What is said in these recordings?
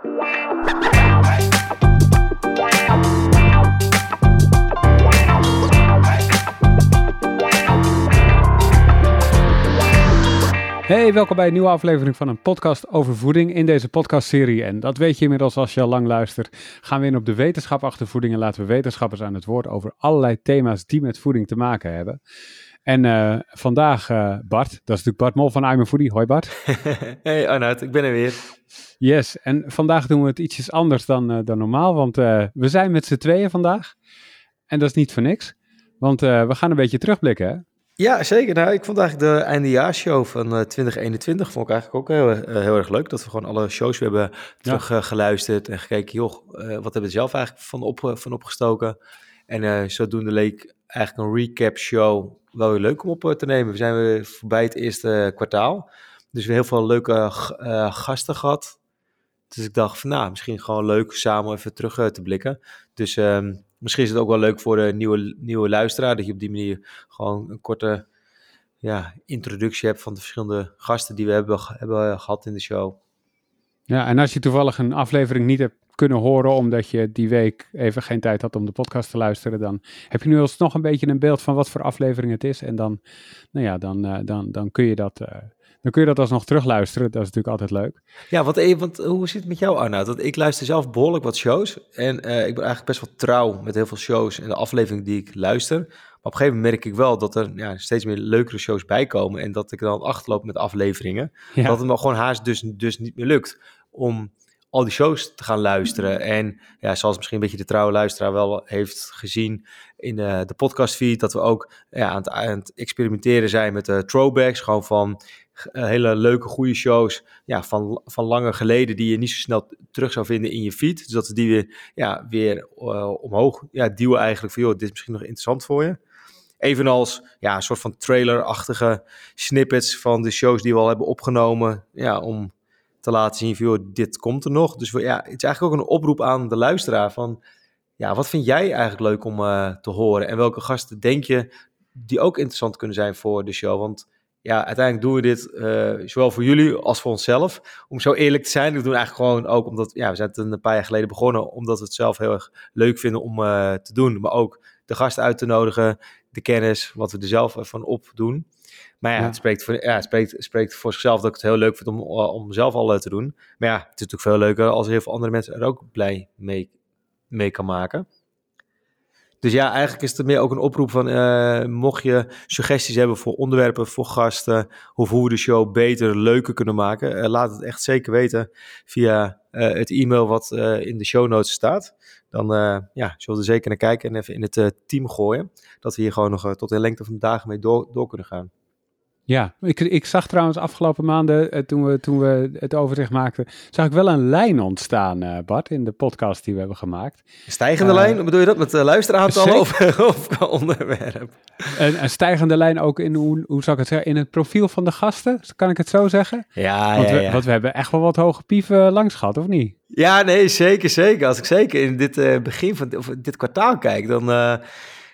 Hey, welkom bij een nieuwe aflevering van een podcast over voeding in deze podcastserie. En dat weet je inmiddels als je al lang luistert. Gaan we in op de wetenschap achter voeding en laten we wetenschappers aan het woord over allerlei thema's die met voeding te maken hebben. En uh, vandaag uh, Bart, dat is natuurlijk Bart Mol van I'm a Foodie. Hoi Bart. hey Arnoud, ik ben er weer. Yes, en vandaag doen we het ietsjes anders dan, uh, dan normaal, want we zijn met z'n tweeën vandaag. En dat is niet voor niks, want we gaan een beetje terugblikken hè. Ja, zeker. Nou, ik vond eigenlijk de eindejaarshow van uh, 2021 vond ik eigenlijk ook heel, heel erg leuk. Dat we gewoon alle shows weer hebben teruggeluisterd ja. en gekeken, joh, wat hebben we zelf eigenlijk van, op, van opgestoken. En zodoende leek eigenlijk een recap show wel weer leuk om op te nemen. We zijn weer voorbij het eerste kwartaal. Dus we heel veel leuke gasten gehad. Dus ik dacht van, nou, misschien gewoon leuk samen even terug te blikken. Dus... Um, Misschien is het ook wel leuk voor de nieuwe, nieuwe luisteraar, dat je op die manier gewoon een korte ja, introductie hebt van de verschillende gasten die we hebben, hebben gehad in de show. Ja, en als je toevallig een aflevering niet hebt kunnen horen omdat je die week even geen tijd had om de podcast te luisteren, dan heb je nu alsnog een beetje een beeld van wat voor aflevering het is. En dan, nou ja, dan, uh, dan, dan kun je dat uh, dan kun je dat alsnog terugluisteren. Dat is natuurlijk altijd leuk. Ja, want, eh, want hoe zit het met jou, Arnoud? Want ik luister zelf behoorlijk wat shows. En uh, ik ben eigenlijk best wel trouw met heel veel shows en de afleveringen die ik luister. Maar op een gegeven moment merk ik wel dat er ja, steeds meer leukere shows bijkomen. En dat ik dan achterloop met afleveringen. Ja. Dat het me gewoon haast dus, dus niet meer lukt om al die shows te gaan luisteren. En ja, zoals misschien een beetje de trouwe luisteraar wel heeft gezien in de, de podcastfeed, dat we ook ja, aan, het, aan het experimenteren zijn met de throwbacks. Gewoon van uh, hele leuke, goede shows ja, van, van langer geleden die je niet zo snel terug zou vinden in je feed. Dus dat we die weer, ja, weer uh, omhoog ja, duwen eigenlijk van, joh, dit is misschien nog interessant voor je. Evenals ja, een soort van trailer-achtige snippets van de shows die we al hebben opgenomen. Ja, om te laten zien van, joh, dit komt er nog. Dus ja, het is eigenlijk ook een oproep aan de luisteraar van... Ja, wat vind jij eigenlijk leuk om uh, te horen? En welke gasten denk je die ook interessant kunnen zijn voor de show? Want ja, uiteindelijk doen we dit uh, zowel voor jullie als voor onszelf. Om zo eerlijk te zijn, we doen eigenlijk gewoon ook omdat, ja, we zijn het een paar jaar geleden begonnen, omdat we het zelf heel erg leuk vinden om uh, te doen. Maar ook de gasten uit te nodigen, de kennis, wat we er zelf van op doen. Maar ja, ja. Het, spreekt voor, ja, het spreekt, spreekt voor zichzelf dat ik het heel leuk vind om, om zelf al te doen. Maar ja, het is natuurlijk veel leuker als heel veel andere mensen er ook blij mee, mee kan maken. Dus ja, eigenlijk is het meer ook een oproep van, uh, mocht je suggesties hebben voor onderwerpen, voor gasten, of hoe we de show beter, leuker kunnen maken, uh, laat het echt zeker weten via uh, het e-mail wat in de show notes staat. Dan ja, zullen we er zeker naar kijken en even in het team gooien, dat we hier gewoon nog tot de lengte van de dagen mee door, door kunnen gaan. Ja, ik, ik zag trouwens afgelopen maanden, uh, toen, we, toen we het overzicht maakten, zag ik wel een lijn ontstaan, uh, Bart, in de podcast die we hebben gemaakt. Een stijgende uh, lijn? Bedoel je dat met luisteraantallen of, of onderwerp? Een, een, stijgende lijn ook in, hoe, hoe zou ik het zeggen, in het profiel van de gasten, kan ik het zo zeggen? Ja, want ja, we, ja. Want we hebben echt wel wat hoge pieven langs gehad, of niet? Ja, nee, zeker, zeker. Als ik zeker in dit begin van of dit kwartaal kijk, dan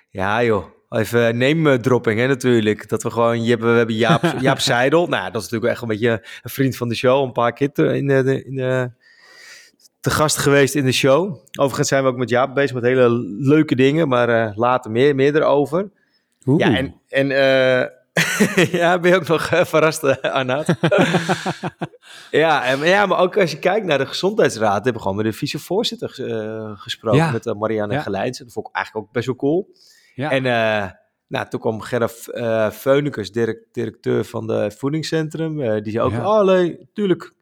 ja joh, Even name-dropping, hè, natuurlijk. Dat we gewoon, je hebben, we hebben Jaap, Jaap Seidel. Nou, dat is natuurlijk echt een beetje een vriend van de show. Een paar keer te, in de, in de, te gast geweest in de show. Overigens zijn we ook met Jaap bezig met hele leuke dingen. Maar uh, later meer, meer erover. Oeh. Ja, en, en uh, ja, ben je ook nog uh, verrast, Arnaud? ja, en, ja, maar ook als je kijkt naar de gezondheidsraad, hebben we gewoon met de vicevoorzitter uh, gesproken, ja. met Marianne ja. Gelijns. Dat vond ik eigenlijk ook best wel cool. Ja. En uh, nou, toen kwam Gerard uh, direct, directeur van de voedingscentrum. Uh, die zei ook, ja. oh nee, tuurlijk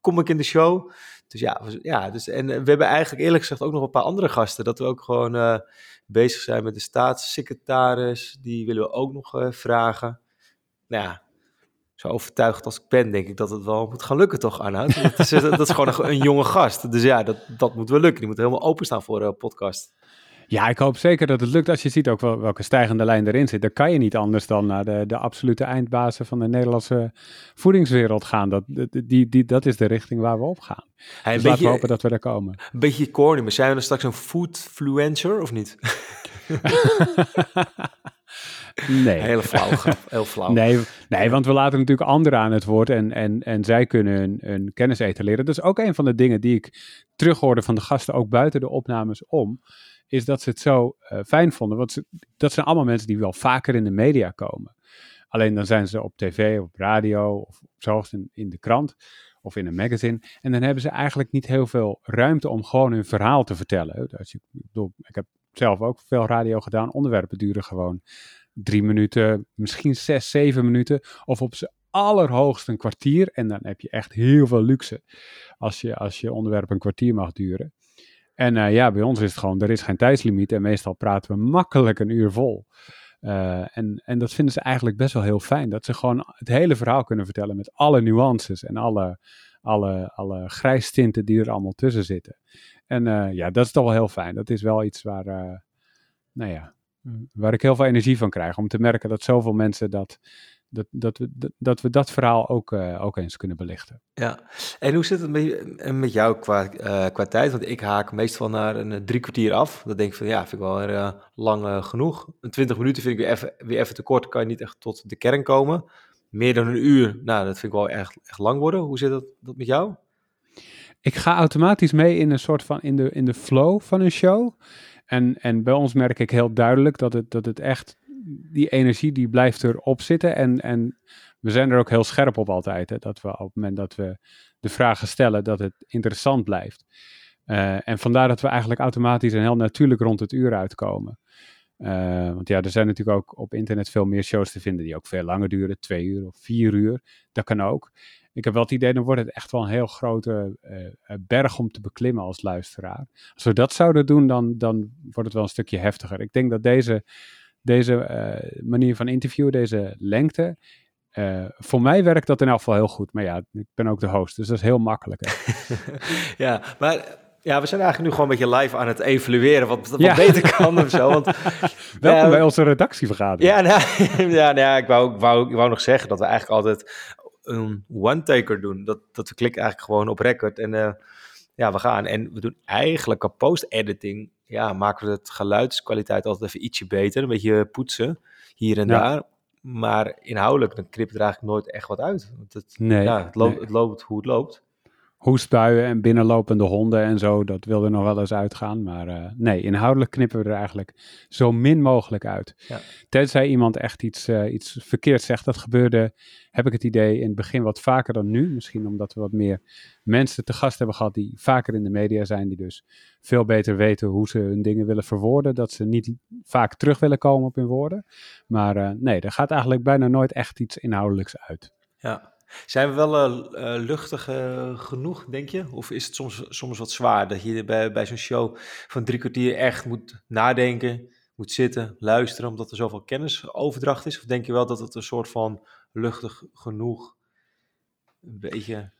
kom ik in de show. Dus ja, ja dus, en we hebben eigenlijk eerlijk gezegd ook nog een paar andere gasten. Dat we ook gewoon bezig zijn met de staatssecretaris. Die willen we ook nog vragen. Nou ja, zo overtuigd als ik ben, denk ik dat het wel moet gaan lukken, toch, Arnoud? dat, is, dat is gewoon een, een, jonge gast. Dus ja, dat, dat moet wel lukken. Die moet helemaal openstaan voor een podcast. Ja, ik hoop zeker dat het lukt. Als je ziet ook wel, welke stijgende lijn erin zit, dan kan je niet anders dan naar de, de absolute eindbazen van de Nederlandse voedingswereld gaan. Dat, die, die, dat is de richting waar we op gaan. Hey, dus laten we hopen dat we daar komen. Een beetje corny, maar zijn we dan straks een foodfluencer of niet? Nee. Hele flauw, heel flauw. Nee, nee, want we laten natuurlijk anderen aan het woord en, en, en zij kunnen hun, hun kennis etaleren. Dat is ook een van de dingen die ik terughoorde van de gasten, ook buiten de opnames om, is dat ze het zo eh, fijn vonden. Want dat zijn allemaal mensen die wel vaker in de media komen. Alleen dan zijn ze op tv, op radio of zoals in, in de krant of in een magazine. En dan hebben ze eigenlijk niet heel veel ruimte om gewoon hun verhaal te vertellen. Ik, bedoel, ik heb zelf ook veel radio gedaan. Onderwerpen duren gewoon drie minuten, misschien zes, zeven minuten. Of op z'n allerhoogst een kwartier. En dan heb je echt heel veel luxe als je, als je onderwerp een kwartier mag duren. En uh, ja, bij ons is het gewoon, er is geen tijdslimiet. En meestal praten we makkelijk een uur vol. Uh, en, en dat vinden ze eigenlijk best wel heel fijn. Dat ze gewoon het hele verhaal kunnen vertellen met alle nuances en alle, alle, alle grijstinten die er allemaal tussen zitten. En uh, ja, dat is toch wel heel fijn. Dat is wel iets waar, nou ja, waar ik heel veel energie van krijg. Om te merken dat zoveel mensen dat, dat, dat, we, dat, we dat verhaal ook, uh, ook eens kunnen belichten. Ja, en hoe zit het met, met jou qua, uh, qua tijd? Want ik haak meestal naar een drie kwartier af. Dan denk ik van ja, vind ik wel uh, lang genoeg. Een twintig minuten vind ik weer even, weer even te kort. Kan je niet echt tot de kern komen. Meer dan een uur, nou, dat vind ik wel echt, echt lang worden. Hoe zit dat, dat met jou? Ik ga automatisch mee in een soort van in de, in de flow van een show. En, en bij ons merk ik heel duidelijk dat het, dat het echt die energie die blijft erop zitten. En, en we zijn er ook heel scherp op altijd. Hè, dat we op het moment dat we de vragen stellen, dat het interessant blijft. Uh, en vandaar dat we eigenlijk automatisch en heel natuurlijk rond het uur uitkomen. Uh, want ja, er zijn natuurlijk ook op internet veel meer shows te vinden die ook veel langer duren. Twee uur of vier uur. Dat kan ook. Ik heb wel het idee, dan wordt het echt wel een heel grote uh, berg om te beklimmen als luisteraar. Als we dat zouden doen, dan, dan wordt het wel een stukje heftiger. Ik denk dat deze deze uh, manier van interviewen, deze lengte. Uh, voor mij werkt dat in elk geval heel goed. Maar ja, ik ben ook de host, dus dat is heel makkelijk. ja, maar ja, we zijn eigenlijk nu gewoon een beetje live aan het evalueren wat, wat ja. beter kan of zo. Want, Welkom uh, bij onze redactievergadering. Ja, nou, ja, nou, ik, wou, wou, ik wou nog zeggen dat we eigenlijk altijd een one-taker doen. Dat, dat we klikken eigenlijk gewoon op record en uh, ja, we gaan. En we doen eigenlijk een post-editing ja, maken we het geluidskwaliteit altijd even ietsje beter. Een beetje poetsen hier en ja. daar. Maar inhoudelijk, dan knipt er eigenlijk nooit echt wat uit. Want het, nee, ja, het, loopt, nee. het loopt hoe het loopt. Hoestbuien en binnenlopende honden en zo, dat wil er nog wel eens uitgaan. Maar uh, nee, inhoudelijk knippen we er eigenlijk zo min mogelijk uit. Ja. Tenzij iemand echt iets, uh, iets verkeerd zegt. Dat gebeurde, heb ik het idee, in het begin wat vaker dan nu. Misschien omdat we wat meer mensen te gast hebben gehad die vaker in de media zijn. Die dus veel beter weten hoe ze hun dingen willen verwoorden. Dat ze niet vaak terug willen komen op hun woorden. Maar uh, nee, er gaat eigenlijk bijna nooit echt iets inhoudelijks uit. Ja, zijn we wel uh, uh, luchtig uh, genoeg, denk je? Of is het soms, soms wat zwaar dat je bij, bij zo'n show van drie kwartier echt moet nadenken, moet zitten, luisteren, omdat er zoveel kennisoverdracht is? Of denk je wel dat het een soort van luchtig genoeg, een beetje...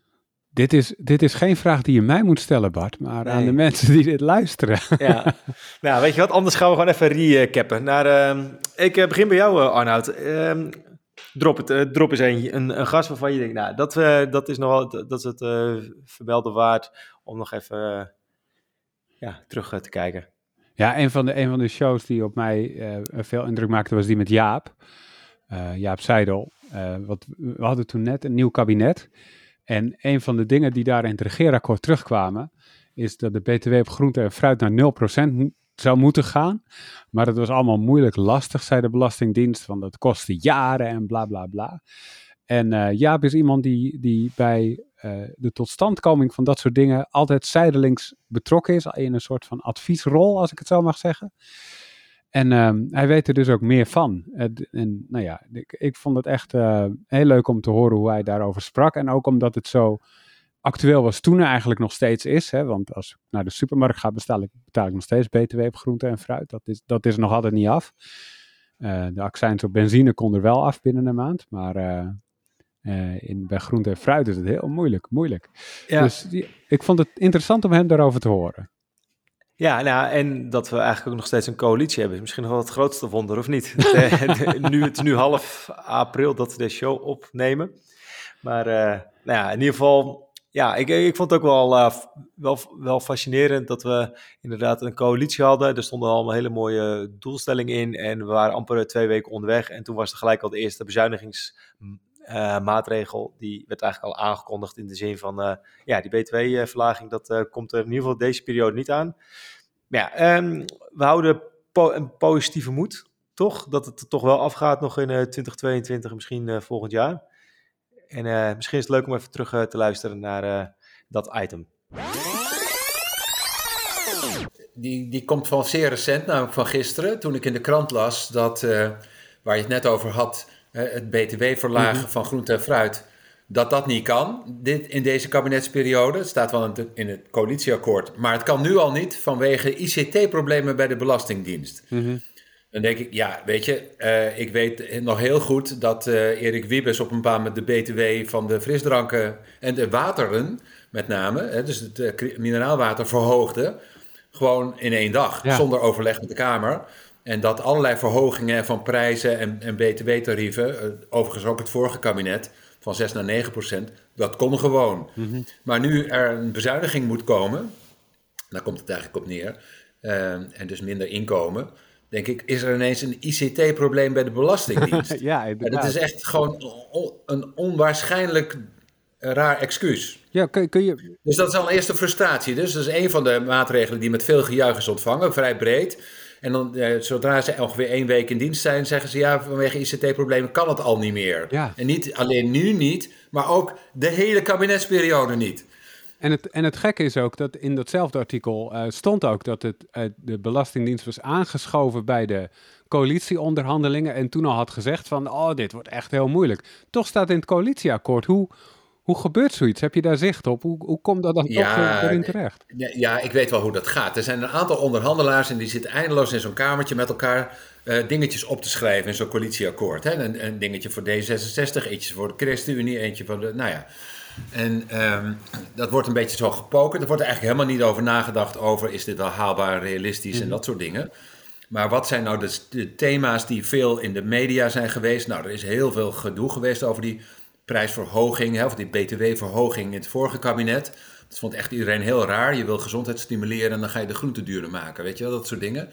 Dit is, dit is geen vraag die je mij moet stellen, Bart, maar nee. aan de mensen die dit luisteren. Ja, nou weet je wat, anders gaan we gewoon even recappen. Naar, uh, ik begin bij jou, Arnoud. Drop, het, uh, drop eens een, een, gast waarvan je denkt, nou, dat, uh, dat is nogal dat is het uh, vermelden waard om nog even ja, terug te kijken. Ja, een van, de, een van de shows die op mij veel indruk maakte was die met Jaap. Jaap Seidel. wat, we hadden toen net een nieuw kabinet. En een van de dingen die daar in het regeerakkoord terugkwamen, is dat de BTW op groente en fruit naar 0% zou moeten gaan. Maar het was allemaal moeilijk lastig, zei de Belastingdienst, want dat kostte jaren en bla bla bla. En uh, Jaap is iemand die, die bij uh, de totstandkoming van dat soort dingen altijd zijdelings betrokken is, in een soort van adviesrol, als ik het zo mag zeggen. En um, hij weet er dus ook meer van. En, nou ja, ik, ik vond het echt uh, heel leuk om te horen hoe hij daarover sprak. En ook omdat het zo actueel was toen eigenlijk nog steeds is. Hè, want als ik naar de supermarkt ga, betaal ik, betaal ik nog steeds btw op groente en fruit. Dat is, dat is nog altijd niet af. Uh, de accijns op benzine kon er wel af binnen een maand. Maar uh, uh, in, bij groente en fruit is het heel moeilijk. moeilijk. Ja. Dus die, ik vond het interessant om hem daarover te horen. Ja, nou, en dat we eigenlijk ook nog steeds een coalitie hebben. Is misschien nog wel het grootste wonder, of niet? nu, het is nu half april dat we deze show opnemen. Maar nou ja, in ieder geval ja, ik, ik vond het ook wel, uh, wel, wel fascinerend dat we inderdaad een coalitie hadden. Er stonden allemaal hele mooie doelstellingen in en we waren amper twee weken onderweg. En toen was er gelijk al de eerste bezuinigingsmaatregel. Uh, die werd eigenlijk al aangekondigd in de zin van, ja, die btw-verlaging, dat komt er in ieder geval deze periode niet aan. Maar ja, um, we houden een positieve moed, toch? Dat het toch wel afgaat nog in 2022, misschien volgend jaar. En uh, misschien is het leuk om even terug uh, te luisteren naar uh, dat item. Die, die komt van zeer recent, namelijk van gisteren, toen ik in de krant las dat, waar je het net over had, het btw-verlagen mm -hmm. van groente en fruit, dat dat niet kan dit, in deze kabinetsperiode. Het staat wel in het, in het coalitieakkoord, maar het kan nu al niet vanwege ICT-problemen bij de Belastingdienst. Mm -hmm. Dan denk ik, ja, weet je, uh, ik weet nog heel goed dat uh, Erik Wiebes op een paar moment de BTW van de frisdranken en de wateren, met name, hè, dus het uh, mineraalwater verhoogde, gewoon in één dag, ja. zonder overleg met de Kamer. En dat allerlei verhogingen van prijzen en, en BTW-tarieven, overigens ook het vorige kabinet, van 6 naar 9 procent, dat kon gewoon. Mm -hmm. Maar nu er een bezuiniging moet komen, daar komt het eigenlijk op neer, en dus minder inkomen denk ik, is er ineens een ICT-probleem bij de Belastingdienst. ja, inderdaad. Dat is echt gewoon een onwaarschijnlijk raar excuus. Ja, kun, kun je... Dus dat is al een eerste frustratie. Dus dat is een van de maatregelen die met veel gejuich is ontvangen, vrij breed. En dan, eh, zodra ze ongeveer één week in dienst zijn, zeggen ze ja, vanwege ICT-problemen kan het al niet meer. Ja. En niet alleen nu niet, maar ook de hele kabinetsperiode niet. En het, en het gekke is ook dat in datzelfde artikel uh, stond ook dat het, uh, de Belastingdienst was aangeschoven bij de coalitieonderhandelingen en toen al had gezegd van, oh, dit wordt echt heel moeilijk. Toch staat in het coalitieakkoord, hoe, hoe gebeurt zoiets? Heb je daar zicht op? Hoe, hoe komt dat dan ja, toch erin terecht? Ja, ik weet wel hoe dat gaat. Er zijn een aantal onderhandelaars en die zitten eindeloos in zo'n kamertje met elkaar uh, dingetjes op te schrijven in zo'n coalitieakkoord. Hè? Een, een dingetje voor D66, eentje voor de ChristenUnie, eentje voor de, nou ja... En um, dat wordt een beetje zo gepokerd. Er wordt er eigenlijk helemaal niet over nagedacht over... is dit wel haalbaar, realistisch mm. en dat soort dingen. Maar wat zijn nou de, de, thema's die veel in de media zijn geweest? Nou, er is heel veel gedoe geweest over die prijsverhoging... Hè, of die btw-verhoging in het vorige kabinet. Dat vond echt iedereen heel raar. Je wil gezondheid stimuleren en dan ga je de groenten duurder maken. Weet je wel, dat soort dingen.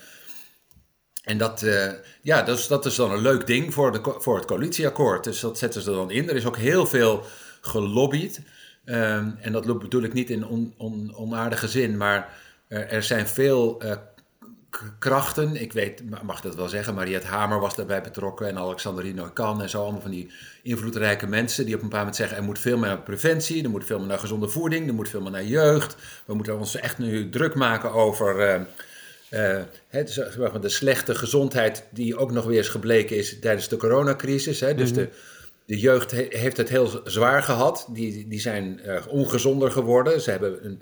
En dat, uh, ja, dat is, dat is dan een leuk ding voor, de, voor het coalitieakkoord. Dus dat zetten ze er dan in. Er is ook heel veel gelobbyd. Um, en dat bedoel ik niet in on, on, onaardige zin, maar er, er zijn veel uh, krachten. Ik weet, mag dat wel zeggen, Mariette Hamer was daarbij betrokken en Alexander Kan en zo. Allemaal van die invloedrijke mensen die op een paar moment zeggen: er moet veel meer naar preventie, er moet veel meer naar gezonde voeding, er moet veel meer naar jeugd. We moeten ons echt nu druk maken over. Uh, uh, het, de slechte gezondheid die ook nog weer eens gebleken is tijdens de coronacrisis. Hè, dus mm -hmm. de, de jeugd heeft het heel zwaar gehad. Die, die zijn uh, ongezonder geworden. Ze hebben een,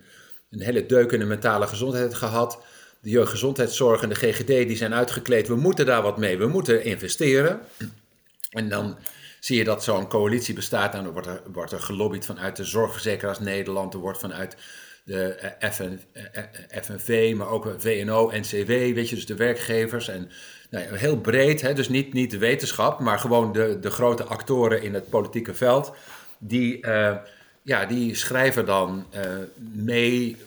een hele deuk in de mentale gezondheid gehad. De jeugdgezondheidszorg en de GGD die zijn uitgekleed. We moeten daar wat mee. We moeten investeren. En dan zie je dat zo'n coalitie bestaat. En dan wordt er, wordt er gelobbyd vanuit de Zorgverzekeraars Nederland. Er wordt vanuit de eh, FN, FNV, eh, maar ook VNO, NCW, weet je, dus de werkgevers. En nou, heel breed, hè, dus niet, niet de wetenschap, maar gewoon de, de grote actoren in het politieke veld. Die, uh, ja, die schrijven dan uh, mee,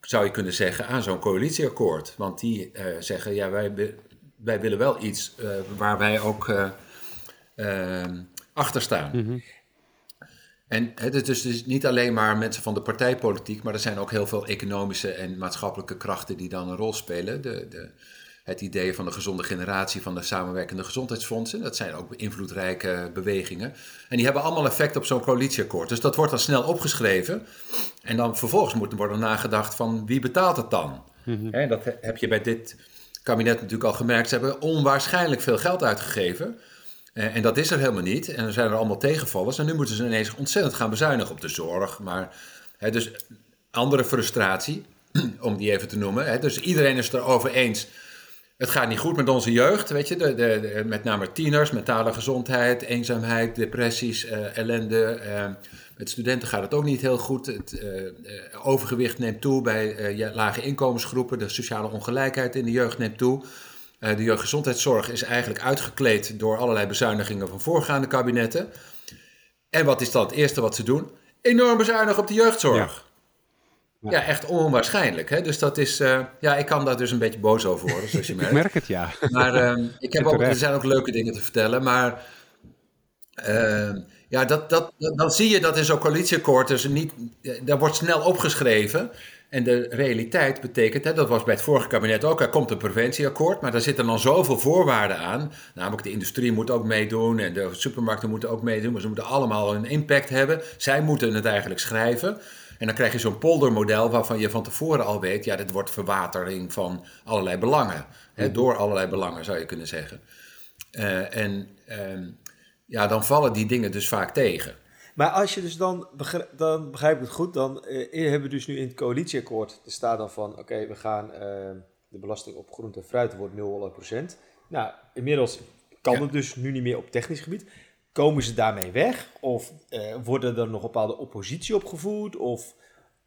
zou je kunnen zeggen, aan zo'n coalitieakkoord. Want die uh, zeggen, ja, wij, wij willen wel iets waar wij ook achter staan. Mm -hmm. En het is dus, dus niet alleen maar mensen van de partijpolitiek, maar er zijn ook heel veel economische en maatschappelijke krachten die dan een rol spelen. De, de, het idee van de gezonde generatie van de samenwerkende gezondheidsfondsen. Dat zijn ook invloedrijke bewegingen. En die hebben allemaal effect op zo'n coalitieakkoord. Dus dat wordt dan snel opgeschreven. En dan vervolgens moet er worden nagedacht van wie betaalt het dan? Mm dat heb je bij dit kabinet natuurlijk al gemerkt. Ze hebben onwaarschijnlijk veel geld uitgegeven. Eh, en dat is er helemaal niet. En er zijn er allemaal tegenvallers. En nu moeten ze ineens ontzettend gaan bezuinigen op de zorg. Maar hè, dus andere frustratie, om die even te noemen. Hè, dus iedereen is het erover eens het gaat niet goed met onze jeugd, weet je, de, de, met name tieners, mentale gezondheid, eenzaamheid, depressies, uh, ellende. Uh, met studenten gaat het ook niet heel goed. Het uh, overgewicht neemt toe bij lage inkomensgroepen. De sociale ongelijkheid in de jeugd neemt toe. de jeugdgezondheidszorg is eigenlijk uitgekleed door allerlei bezuinigingen van voorgaande kabinetten. En wat is dan het eerste wat ze doen? enorm bezuinigen op de jeugdzorg. Ja. Ja echt onwaarschijnlijk. Hè? Dus dat is, uh, ja, ik kan daar dus een beetje boos over worden, zoals je merkt. ik merk het, ja. Maar uh, ik heb ook, er zijn ook leuke dingen te vertellen, maar uh, ja, dat, dat, dan zie je dat in zo'n coalitieakkoord dus niet, daar wordt snel opgeschreven. En de realiteit betekent, hè, dat was bij het vorige kabinet ook, er komt een preventieakkoord, maar daar zitten dan zoveel voorwaarden aan. Namelijk de industrie moet ook meedoen en de supermarkten moeten ook meedoen, maar ze moeten allemaal een impact hebben. Zij moeten het eigenlijk schrijven. En dan krijg je zo'n poldermodel waarvan je van tevoren al weet, ja, dit wordt verwatering van allerlei belangen. Hè, mhm. door allerlei belangen zou je kunnen zeggen. Uh, en uh, ja, dan vallen die dingen dus vaak tegen. Maar als je dus dan, dan begrijp ik het goed, dan uh, hebben we dus nu in het coalitieakkoord, er staat dan van, oké, we gaan de belasting op groente en fruit wordt 0%. Nou, inmiddels kan het dus nu niet meer op technisch gebied. Komen ze daarmee weg? Of uh, worden er nog bepaalde oppositie opgevoerd? Of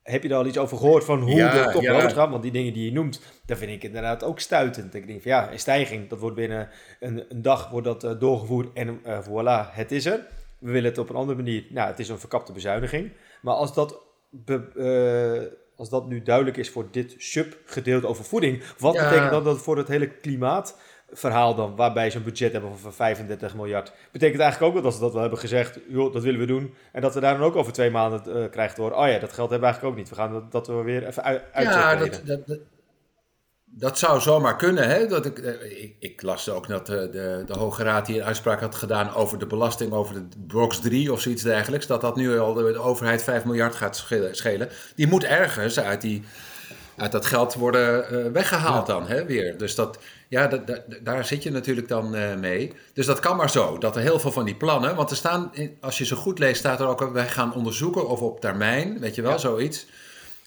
heb je daar al iets over gehoord van hoe ja, dat toch ja. gaat? Want die dingen die je noemt, daar vind ik inderdaad ook stuitend. Ik denk van ja, een stijging, dat wordt binnen een, een dag wordt dat, uh, doorgevoerd en uh, voilà, het is er. We willen het op een andere manier. Nou, het is een verkapte bezuiniging. Maar als dat, be, uh, als dat nu duidelijk is voor dit subgedeelte over voeding, wat betekent dat, dat voor het hele klimaat verhaal dan, waarbij ze een budget hebben van 35 miljard. Betekent eigenlijk ook dat als ze dat wel hebben gezegd, joh, dat willen we doen. En dat we daar dan ook over twee maanden uh, krijgen horen, oh ja, dat geld hebben we eigenlijk ook niet. We gaan dat, dat we weer even uit, Ja, dat, dat, dat, dat, zou zomaar kunnen. Hè? Dat ik, eh, ik, ik las ook dat de, de, de Hoge Raad hier een uitspraak had gedaan over de belasting over de Box 3 of zoiets dergelijks. Dat dat nu al de, de overheid 5 miljard gaat schelen. Die moet ergens uit die uit dat geld worden uh, weggehaald dan hè, weer. Dus dat, ja, daar zit je natuurlijk dan uh, mee. Dus dat kan maar zo, dat er heel veel van die plannen... Want er staan, als je ze goed leest, staat er ook... wij gaan onderzoeken of op termijn, weet je wel, zoiets...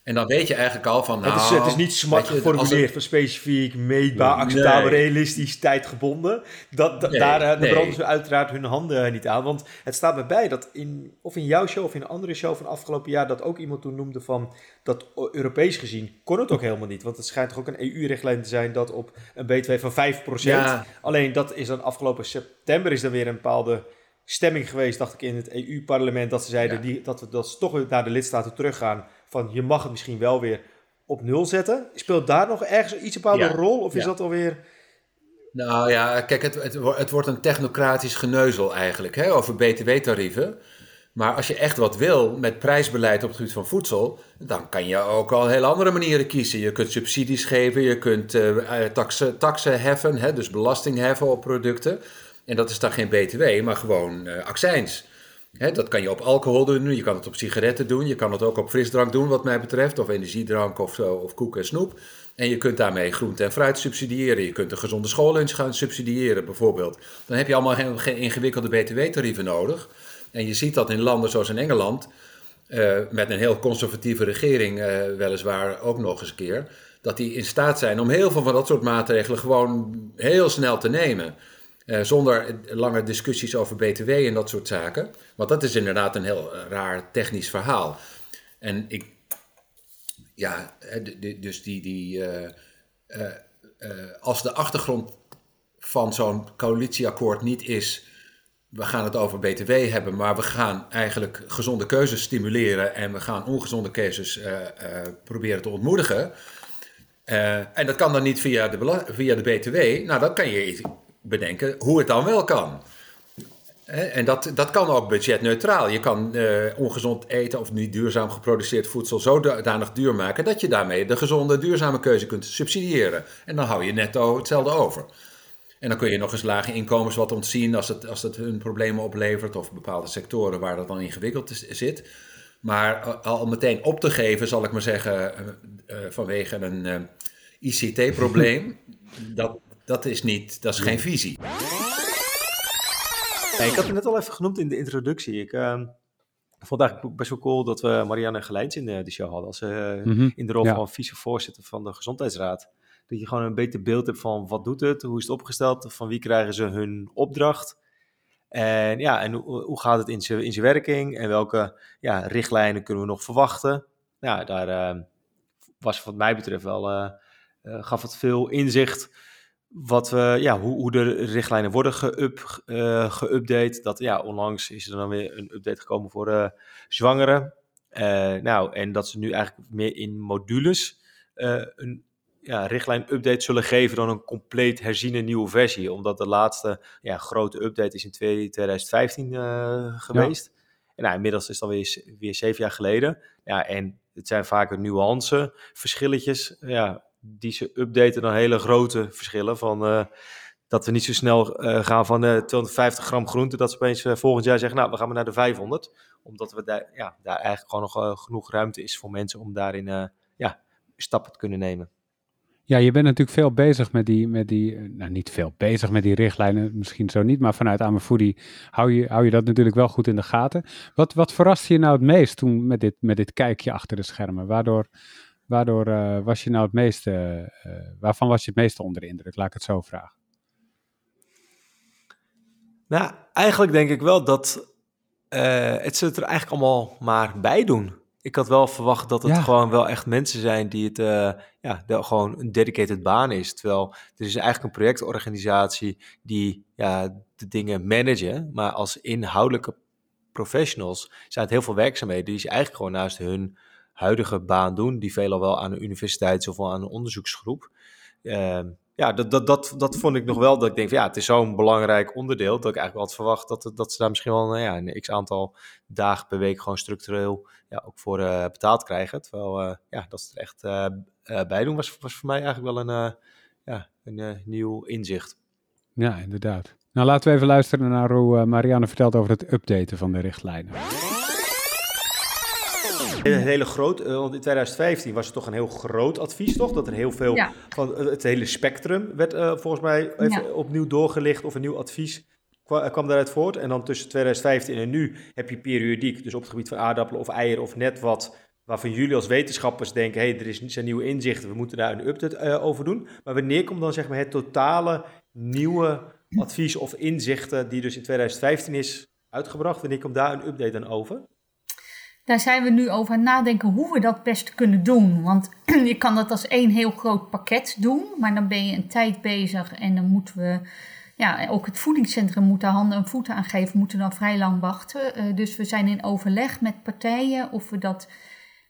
En dan weet je eigenlijk al van. Nou, het, is, het is nou, niet smart geformuleerd, van specifiek, meetbaar, acceptabel, realistisch, tijdgebonden. Dat, daar uh, nee. branden ze uiteraard hun handen niet aan. Want het staat me bij dat in, of in jouw show of in een andere show van afgelopen jaar, dat ook iemand toen noemde van dat Europees gezien kon het ook helemaal niet. Want het schijnt toch ook een EU-richtlijn te zijn dat op een B2 van 5%. Ja. Alleen dat is dan afgelopen september is dan weer een bepaalde stemming geweest, dacht ik, in het EU-parlement. Dat ze zeiden die, dat we dat toch weer naar de lidstaten teruggaan van je mag het misschien wel weer op nul zetten. Speelt daar nog ergens iets bepaalde rol? Of is dat alweer... Nou ja, kijk, het, het, het, wordt een technocratisch geneuzel eigenlijk hè, over btw-tarieven. Maar als je echt wat wil met prijsbeleid op het gebied van voedsel, dan kan je ook al heel andere manieren kiezen. Je kunt subsidies geven, je kunt uh, taxen, taxen heffen, hè, dus belasting heffen op producten. En dat is dan geen btw, maar gewoon uh, accijns dat kan je op alcohol doen, je kan het op sigaretten doen, je kan het ook op frisdrank doen wat mij betreft, of energiedrank of, zo, of koek en snoep. En je kunt daarmee groente en fruit subsidiëren. Je kunt een gezonde schoollunch gaan subsidiëren bijvoorbeeld. Dan heb je allemaal geen, ingewikkelde btw-tarieven nodig. En je ziet dat in landen zoals in Engeland, uh, met een heel conservatieve regering uh, weliswaar ook nog eens een keer, dat die in staat zijn om heel veel van dat soort maatregelen gewoon heel snel te nemen. Uh, zonder lange discussies over BTW en dat soort zaken. Want dat is inderdaad een heel eh, raar technisch verhaal. En ik, ja, dus die, die uh, als de achtergrond van zo'n coalitieakkoord niet is, we gaan het over BTW hebben, maar we gaan eigenlijk gezonde keuzes stimuleren en we gaan ongezonde keuzes proberen te ontmoedigen. en dat kan dan niet via de, via de BTW. Nou, dan kan je bedenken hoe het dan wel kan. En dat, dat kan ook budgetneutraal. Je kan uh, ongezond eten of niet duurzaam geproduceerd voedsel zodanig duur maken dat je daarmee de gezonde, duurzame keuze kunt subsidiëren. En dan hou je netto hetzelfde over. En dan kun je nog eens lage inkomens wat ontzien als het, als het hun problemen oplevert of bepaalde sectoren waar dat dan ingewikkeld zit. Maar al meteen op te geven, zal ik maar zeggen, uh, uh, vanwege een ICT-probleem, dat, dat is, niet, dat is geen visie. ik had het net al even genoemd in de introductie. Ik uh, vond het eigenlijk best wel cool dat we Marianne Gelijns in de, de show hadden. Als, uh, In de rol van vicevoorzitter van de Gezondheidsraad. Dat je gewoon een beter beeld hebt van wat doet het, hoe is het opgesteld, van wie krijgen ze hun opdracht. En ja, en hoe, hoe gaat het in zijn in werking en welke ja, richtlijnen kunnen we nog verwachten. Nou, daar uh, was wat mij betreft wel, uh, gaf het veel inzicht wat we, ja, hoe, hoe de richtlijnen worden geüp, uh, geüpdate. Dat ja, onlangs is er dan weer een update gekomen voor uh, zwangeren. nou, en dat ze nu eigenlijk meer in modules een ja, richtlijn-update zullen geven dan een compleet herziene nieuwe versie. Omdat de laatste ja, grote update is in 2015 geweest. En nou, inmiddels is dat weer, weer zeven jaar geleden. Ja, en het zijn vaker nuance, verschilletjes. Ja, die ze updaten dan hele grote verschillen. Van, uh, dat we niet zo snel uh, gaan van uh, 250 gram groente. Dat ze opeens volgend jaar zeggen, nou, we gaan maar naar de 500. Omdat we daar, ja, daar eigenlijk gewoon nog genoeg ruimte is voor mensen om daarin ja, stappen te kunnen nemen. Ja, je bent natuurlijk veel bezig met die, met die, eh, nou niet veel bezig met die richtlijnen, misschien zo niet, maar vanuit Amerfoodie hou je, hou je dat natuurlijk wel goed in de gaten. Wat, wat verraste je nou het meest toen met dit, met dit kijkje achter de schermen? Waardoor, waardoor uh, was je nou het meeste, uh, waarvan was je het meeste onder de indruk? Laat ik het zo vragen. Nou, eigenlijk denk ik wel dat het ze er eigenlijk allemaal maar bij doen ik had wel verwacht dat het gewoon wel echt mensen zijn die het uh, ja, gewoon een dedicated baan is. Terwijl het is eigenlijk een projectorganisatie die ja, de dingen managen, maar als inhoudelijke professionals zijn het heel veel werkzaamheden die ze eigenlijk gewoon naast hun huidige baan doen, die veelal wel aan een universiteit of aan een onderzoeksgroep. Uh, ja, dat, dat, dat, dat vond ik nog wel dat ik denk, van, ja, het is zo'n belangrijk onderdeel dat ik eigenlijk wel had verwacht dat, dat ze daar misschien wel nou ja, een x aantal dagen per week gewoon structureel ja, ook voor uh, betaald krijgen. Terwijl uh, ja, dat ze er echt uh, bij doen was, was voor mij eigenlijk wel een, ja, een nieuw inzicht. Ja, inderdaad. Nou, laten we even luisteren naar hoe Marianne vertelt over het updaten van de richtlijnen. Een hele groot, eh, want in 2015 was het toch een heel groot advies, toch? Dat er heel veel van het hele spectrum werd uh, volgens mij even opnieuw doorgelicht of een nieuw advies kwam daaruit voort. En dan tussen 2015 en nu heb je periodiek, dus op het gebied van aardappelen of eieren of net wat, waarvan jullie als wetenschappers denken, hé, hey, er is, zijn nieuwe inzichten, we moeten daar een update uh, over doen. Maar wanneer komt dan zeg maar het totale nieuwe advies of inzichten die dus in 2015 is uitgebracht, wanneer komt daar een update dan over? Daar zijn we nu over nadenken hoe we dat best kunnen doen. Want je kan dat als één heel groot pakket doen, maar dan ben je een tijd bezig en dan moeten we, ja, ook het voedingscentrum moet daar handen en voeten aan geven, moeten dan vrij lang wachten. Uh, dus we zijn in overleg met partijen of we dat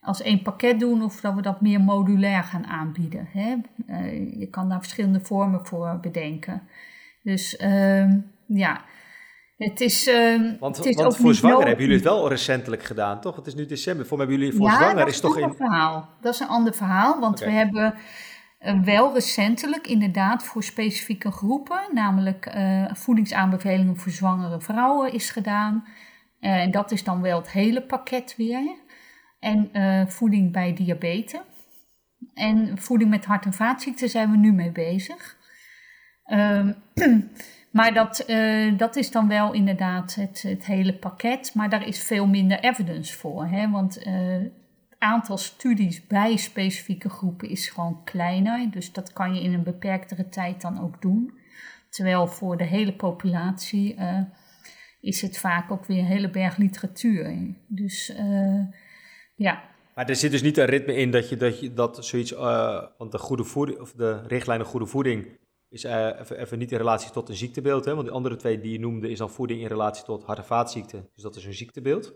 als één pakket doen of dat we dat meer modulair gaan aanbieden. Hè? Uh, je kan daar verschillende vormen voor bedenken. Dus uh, ja, het is, uh, want, het is want voor zwanger hebben jullie het wel recentelijk gedaan, toch? Het is nu december. Voor hebben jullie voor ja, zwanger is, toch een ander verhaal. Dat is een ander verhaal, want we hebben uh, wel recentelijk inderdaad voor specifieke groepen, namelijk uh, voedingsaanbevelingen voor zwangere vrouwen is gedaan. Eh, en dat is dan wel het hele pakket weer. En voeding bij diabetes. En voeding met hart- en vaatziekten zijn we nu mee bezig. Ehm, Maar dat, uh, dat is dan wel inderdaad het, het hele pakket. Maar daar is veel minder evidence voor. Hè? Want het aantal studies bij specifieke groepen is gewoon kleiner. Dus dat kan je in een beperktere tijd dan ook doen. Terwijl voor de hele populatie uh, is het vaak ook weer een hele berg literatuur. Dus ja. Maar er zit dus niet een ritme in dat je dat, je, dat zoiets, want de goede voeding, of de richtlijnen goede voeding is uh, even, even, niet in relatie tot een ziektebeeld. Hè? Want de andere twee die je noemde is dan voeding in relatie tot hart- en vaatziekten. Dus dat is een ziektebeeld.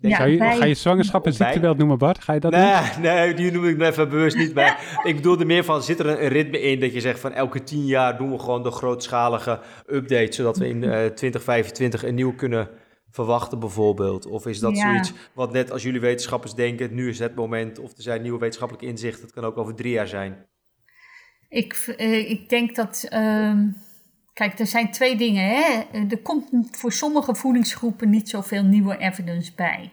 Ja, je, Ga je zwangerschap een ziektebeeld noemen, Bart? Ga je dat nee, doen? Nee, die noem ik even bewust niet bij. ik bedoelde meer van, zit er een, ritme in dat je zegt van elke tien jaar doen we gewoon de grootschalige update, zodat we in uh, 2025 een nieuw kunnen verwachten bijvoorbeeld? Of is dat zoiets wat net als jullie wetenschappers denken, nu is het moment, of er zijn nieuwe wetenschappelijke inzichten, het kan ook over drie jaar zijn? Ik, uh, ik denk dat. Uh, kijk, er zijn twee dingen. Hè? Er komt voor sommige voedingsgroepen niet zoveel nieuwe evidence bij.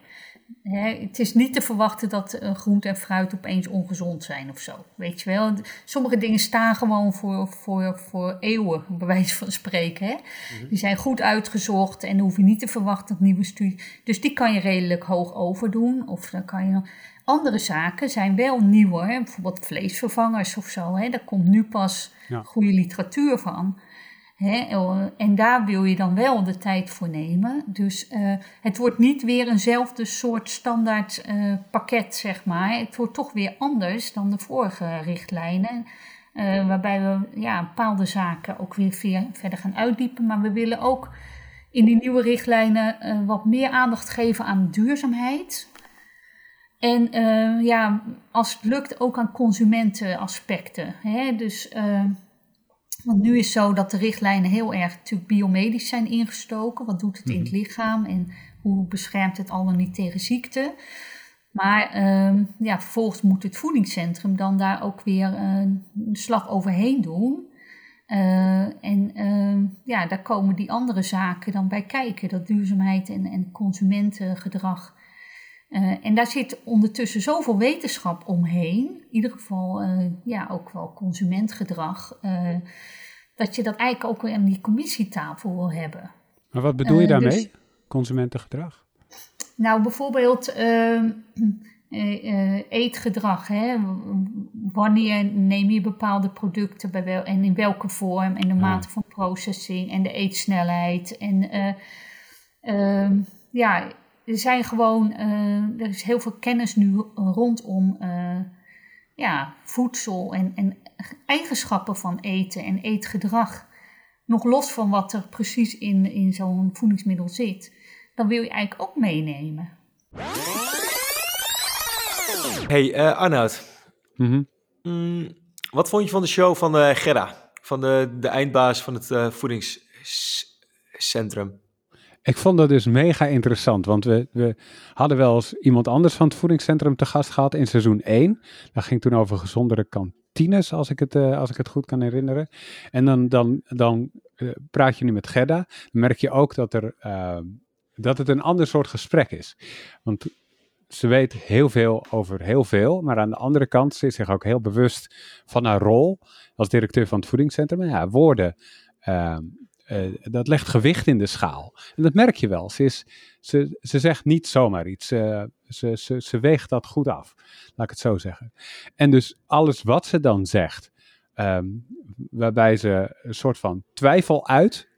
Hè? Het is niet te verwachten dat uh, groente en fruit opeens ongezond zijn of zo. Weet je wel? Sommige dingen staan gewoon voor, voor, voor eeuwen, bij wijze van spreken. Hè? Mhm. Die zijn goed uitgezocht en dan hoef je niet te verwachten dat nieuwe studies. Dus die kan je redelijk hoog overdoen. Of dan kan je andere zaken zijn wel nieuwe, hè? bijvoorbeeld vleesvervangers of zo. Hè? Daar komt nu pas goede literatuur van. Hè? En daar wil je dan wel de tijd voor nemen. Dus uh, het wordt niet weer eenzelfde soort standaard uh, pakket, zeg maar. Het wordt toch weer anders dan de vorige richtlijnen. Uh, waarbij we ja, bepaalde zaken ook weer verder gaan uitdiepen. Maar we willen ook in die nieuwe richtlijnen wat meer aandacht geven aan duurzaamheid. En uh, ja, als het lukt ook aan consumentenaspecten. Hè? Dus, uh, want nu is zo dat de richtlijnen heel erg natuurlijk biomedisch zijn ingestoken. Wat doet het in het mhm. lichaam en hoe beschermt het al dan niet tegen ziekte? Maar uh, ja, vervolgens moet het voedingscentrum dan daar ook weer een slag overheen doen. en ja, daar komen die andere zaken dan bij kijken. Dat duurzaamheid en, en consumentengedrag. Uh, en daar zit ondertussen zoveel wetenschap omheen, in ieder geval uh, ja, ook wel consumentgedrag, uh, dat je dat eigenlijk ook aan die commissietafel wil hebben. Maar wat bedoel je daarmee, dus, consumentengedrag? Nou, bijvoorbeeld ehm, eetgedrag. Hè? Wanneer neem je bepaalde producten bij wel, en in welke vorm en de mate van processing en de eetsnelheid. En ehm, ja, er zijn gewoon, uh, er is heel veel kennis nu rondom uh, ja, voedsel en, en eigenschappen van eten en eetgedrag. Nog los van wat er precies in, in zo'n voedingsmiddel zit. Dan wil je eigenlijk ook meenemen. Hey uh, Arnoud. Mm -hmm. wat vond je van de show van Gerda? Van de, de eindbaas van het voedingscentrum? Ik vond dat dus mega interessant, want we, we hadden wel eens iemand anders van het voedingscentrum te gast gehad in seizoen 1. Dat ging toen over gezondere kantines, als ik het, uh, als ik het goed kan herinneren. En dan, dan, dan uh, praat je nu met Gerda, dan merk je ook dat, er, uh, dat het een ander soort gesprek is. Want ze weet heel veel over heel veel, maar aan de andere kant ze is zich ook heel bewust van haar rol als directeur van het voedingscentrum. ja, woorden uh, dat legt gewicht in de schaal. En dat merk je wel. Ze, is, ze, ze zegt niet zomaar iets. Ze, ze, ze weegt dat goed af. Laat ik het zo zeggen. En dus alles wat ze dan zegt, um, waarbij ze een soort van twijfel uit,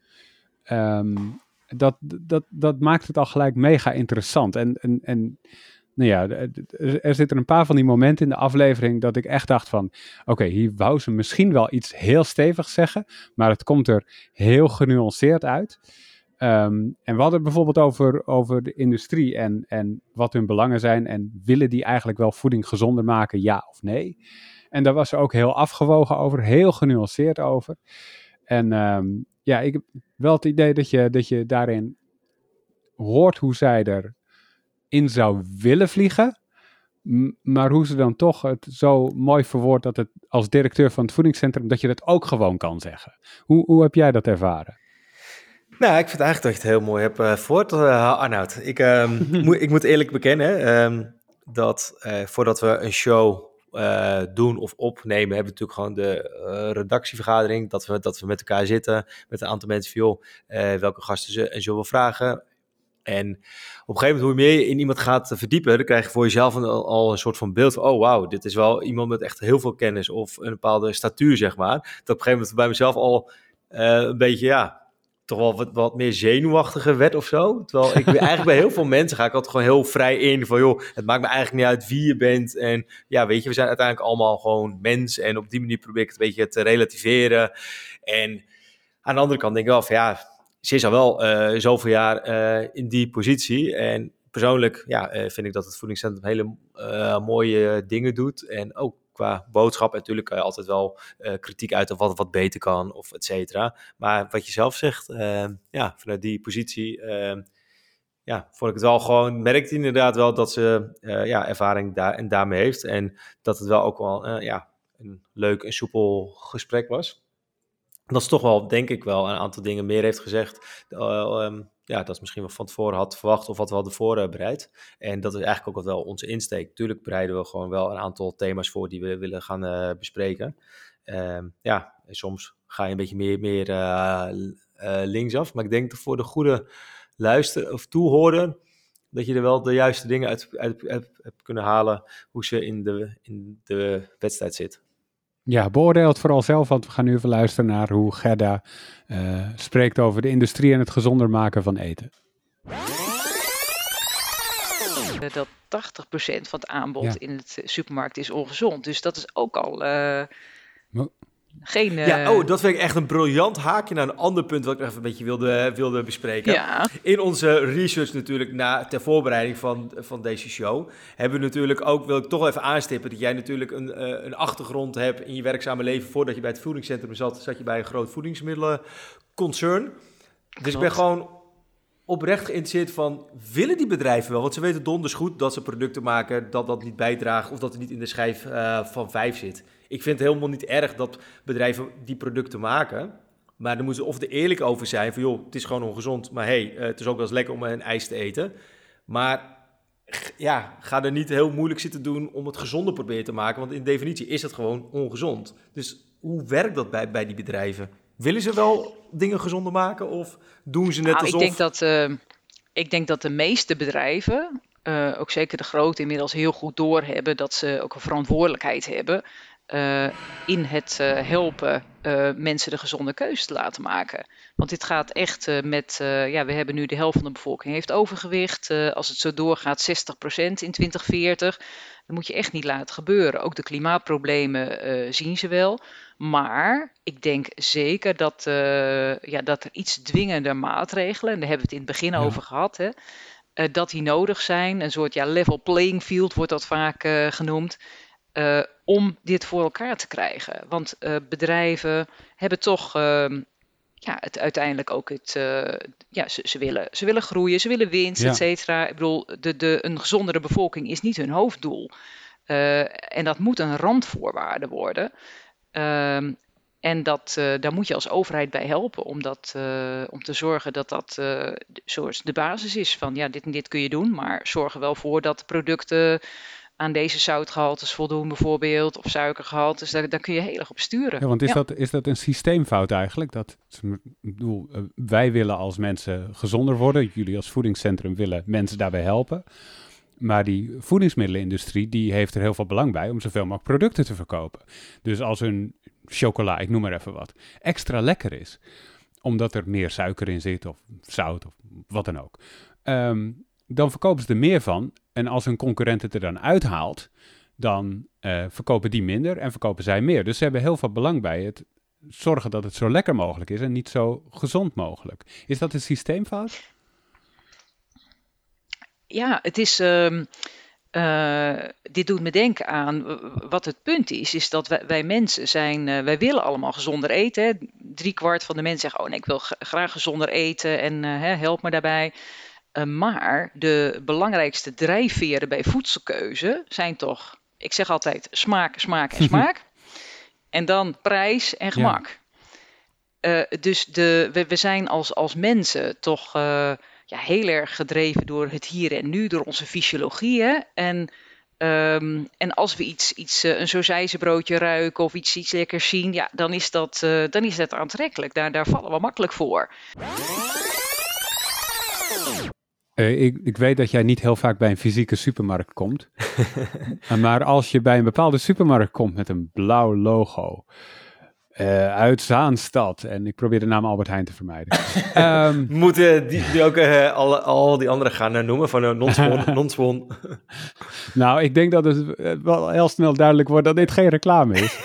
um, dat, dat, dat maakt het al gelijk mega interessant. En, en, en nou ja, er zitten een paar van die momenten in de aflevering dat ik echt dacht van, oké, hier wou ze misschien wel iets heel stevigs zeggen, maar het komt er heel genuanceerd uit. Um, en we hadden het bijvoorbeeld over, over de industrie en, en wat hun belangen zijn en willen die eigenlijk wel voeding gezonder maken, ja of nee. En daar was ze ook heel afgewogen over, heel genuanceerd over. En um, ja, ik heb wel het idee dat je, dat je daarin hoort hoe zij er in zou willen vliegen. Maar hoe ze dan toch het zo mooi verwoordt dat het als directeur van het voedingscentrum, dat je dat ook gewoon kan zeggen. Hoe, hoe heb jij dat ervaren? Nou, ik vind eigenlijk dat je het heel mooi hebt uh, voort, uh, Arnoud. Ik, um, moet, ik moet eerlijk bekennen um, dat uh, voordat we een show uh, doen of opnemen, hebben we natuurlijk gewoon de uh, redactievergadering. Dat we, dat we met elkaar zitten met een aantal mensen van, joh, uh, welke gasten ze en zullen we vragen. En op een gegeven moment, hoe meer je in iemand gaat verdiepen, dan krijg je voor jezelf een, al een soort van beeld van, oh wauw, dit is wel iemand met echt heel veel kennis of een bepaalde statuur, zeg maar. Dat op een gegeven moment bij mezelf al uh, een beetje, ja, toch wel wat, wat meer zenuwachtiger werd of zo. Terwijl ik eigenlijk bij heel veel mensen ga ik altijd gewoon heel vrij in van, joh, het maakt me eigenlijk niet uit wie je bent. En ja, weet je, we zijn uiteindelijk allemaal gewoon mens en op die manier probeer ik het een beetje te relativeren. En aan de andere kant denk ik wel van, ja, ze is al wel uh, zoveel jaar uh, in die positie. En persoonlijk ja, uh, vind ik dat het voedingscentrum hele mooie dingen doet. En ook qua boodschap. natuurlijk kan je altijd wel kritiek uit of wat, wat beter kan of et cetera. Maar wat je zelf zegt, ja, vanuit die positie ja, vond ik het wel gewoon, merkte inderdaad wel dat ze ja, ervaring daar en daarmee heeft. En dat het wel ook wel ja, een leuk en soepel gesprek was dat is toch wel, denk ik wel, een aantal dingen meer heeft gezegd. Uh, um, ja, dat is misschien wel van tevoren had verwacht of wat we hadden voorbereid. En dat is eigenlijk ook wel onze insteek. Tuurlijk bereiden we gewoon wel een aantal thema's voor die we willen gaan uh, bespreken. Uh, ja, soms ga je een beetje meer, meer uh, linksaf. Maar ik denk dat voor de goede luister of toehoorder, dat je er wel de juiste dingen uit, uit, uit hebt kunnen halen hoe ze in de, in de wedstrijd zit. Ja, beoordeel het vooral zelf, want we gaan nu even luisteren naar hoe Gerda uh, spreekt over de industrie en het gezonder maken van eten. Dat 80% van het aanbod ja. in het supermarkt is ongezond. Dus dat is ook al uh, Geen, Ja, eh, oh, dat vind ik echt een briljant haakje naar een ander punt wat ik nog even een beetje wilde, wilde bespreken. ja. In onze research natuurlijk na, ter voorbereiding van, van deze show hebben we natuurlijk ook, wil ik toch even aanstippen, dat jij natuurlijk een, eh, een achtergrond hebt in je werkzame leven. Voordat je bij het voedingscentrum zat, zat je bij een groot voedingsmiddelenconcern. Dus ik ben gewoon oprecht geïnteresseerd van, willen die bedrijven wel? Want ze weten donders goed dat ze producten maken, dat dat niet bijdraagt of dat het niet in de schijf eh, van vijf zit. Ik vind het helemaal niet erg dat bedrijven die producten maken. Maar dan moeten ze of er eerlijk over zijn van, joh, het is gewoon ongezond. Maar hey, eh, het is ook wel eens lekker om een ijs te eten. Maar ja, ga er niet heel moeilijk zitten doen om het gezonder proberen te maken. Want in definitie is het gewoon ongezond. Dus hoe werkt dat bij, bij die bedrijven? Willen ze wel dingen gezonder maken of doen ze net Nou, alsof... ik, denk dat, eh, ik denk dat de meeste bedrijven, eh, ook zeker de grote, inmiddels heel goed doorhebben dat ze ook een verantwoordelijkheid hebben in het eh, helpen eh, mensen de gezonde keuze te laten maken. Want dit gaat echt eh, met, eh, ja, we hebben nu de helft van de bevolking heeft overgewicht. Eh, als het zo doorgaat, 60% in 2040. Dat moet je echt niet laten gebeuren. Ook de klimaatproblemen eh, zien ze wel. Maar ik denk zeker dat, eh, ja, dat er iets dwingender maatregelen, en daar hebben we het in het begin Ja. over gehad, hè, eh, dat die nodig zijn. Een soort ja, level playing field wordt dat vaak eh, genoemd. Eh, om dit voor elkaar te krijgen. Want eh, bedrijven hebben toch ehm, ja, het uiteindelijk ook het. eh, ja, ze, ze, willen, ze willen groeien, ze willen winst, Ja. et cetera. Ik bedoel, de, de, een gezondere bevolking is niet hun hoofddoel. En dat moet een randvoorwaarde worden. Ehm, en dat, daar moet je als overheid bij helpen om, dat, om te zorgen dat dat eh, de- basis is van ja, dit en dit kun je doen, maar zorg er wel voor dat de producten aan deze zoutgehaltes voldoen bijvoorbeeld, of suikergehaltes, daar, daar kun je heel erg op sturen. Ja, want is, Ja. dat, is dat een systeemfout eigenlijk? Dat, ik bedoel, eh, wij willen als mensen gezonder worden. Jullie als voedingscentrum willen mensen daarbij helpen. Maar die voedingsmiddelenindustrie die heeft er heel veel belang bij om zoveel mogelijk producten te verkopen. Dus als hun chocola, ik noem maar even wat, extra lekker is, omdat er meer suiker in zit of zout of wat dan ook, ehm, dan verkopen ze er meer van. En als hun concurrent het er dan uithaalt, dan eh, verkopen die minder en verkopen zij meer. Dus ze hebben heel veel belang bij het zorgen dat het zo lekker mogelijk is en niet zo gezond mogelijk. Is dat een systeemfout? Ja, het is. ehm, eh, dit doet me denken aan wat het punt is, is dat wij, mensen zijn, eh, wij willen allemaal gezonder eten. Hè. Drie kwart van de mensen zeggen, oh nee, ik wil graag gezonder eten en help me daarbij. Eh, maar de belangrijkste drijfveren bij voedselkeuze zijn toch, ik zeg altijd, smaak, smaak en smaak. en dan prijs en gemak. Eh, dus de, we, we zijn als, als mensen toch eh, ja, heel erg gedreven door het hier en nu, door onze fysiologie. hè. En, ehm, en als we iets, iets eh, een sausijzenbroodje ruiken of iets, iets lekkers zien, ja, dan is dat, dan is dat aantrekkelijk. Daar, daar vallen we makkelijk voor. Eh, ik, ik weet dat jij niet heel vaak bij een fysieke supermarkt komt. Eh, maar als je bij een bepaalde supermarkt komt met een blauw logo. eh, uit Zaanstad. En ik probeer de naam Albert Heijn te vermijden. Ehm, moeten die, die ook al, al die anderen gaan noemen van non-spon. nou, ik denk dat het wel heel snel duidelijk wordt dat dit geen reclame is.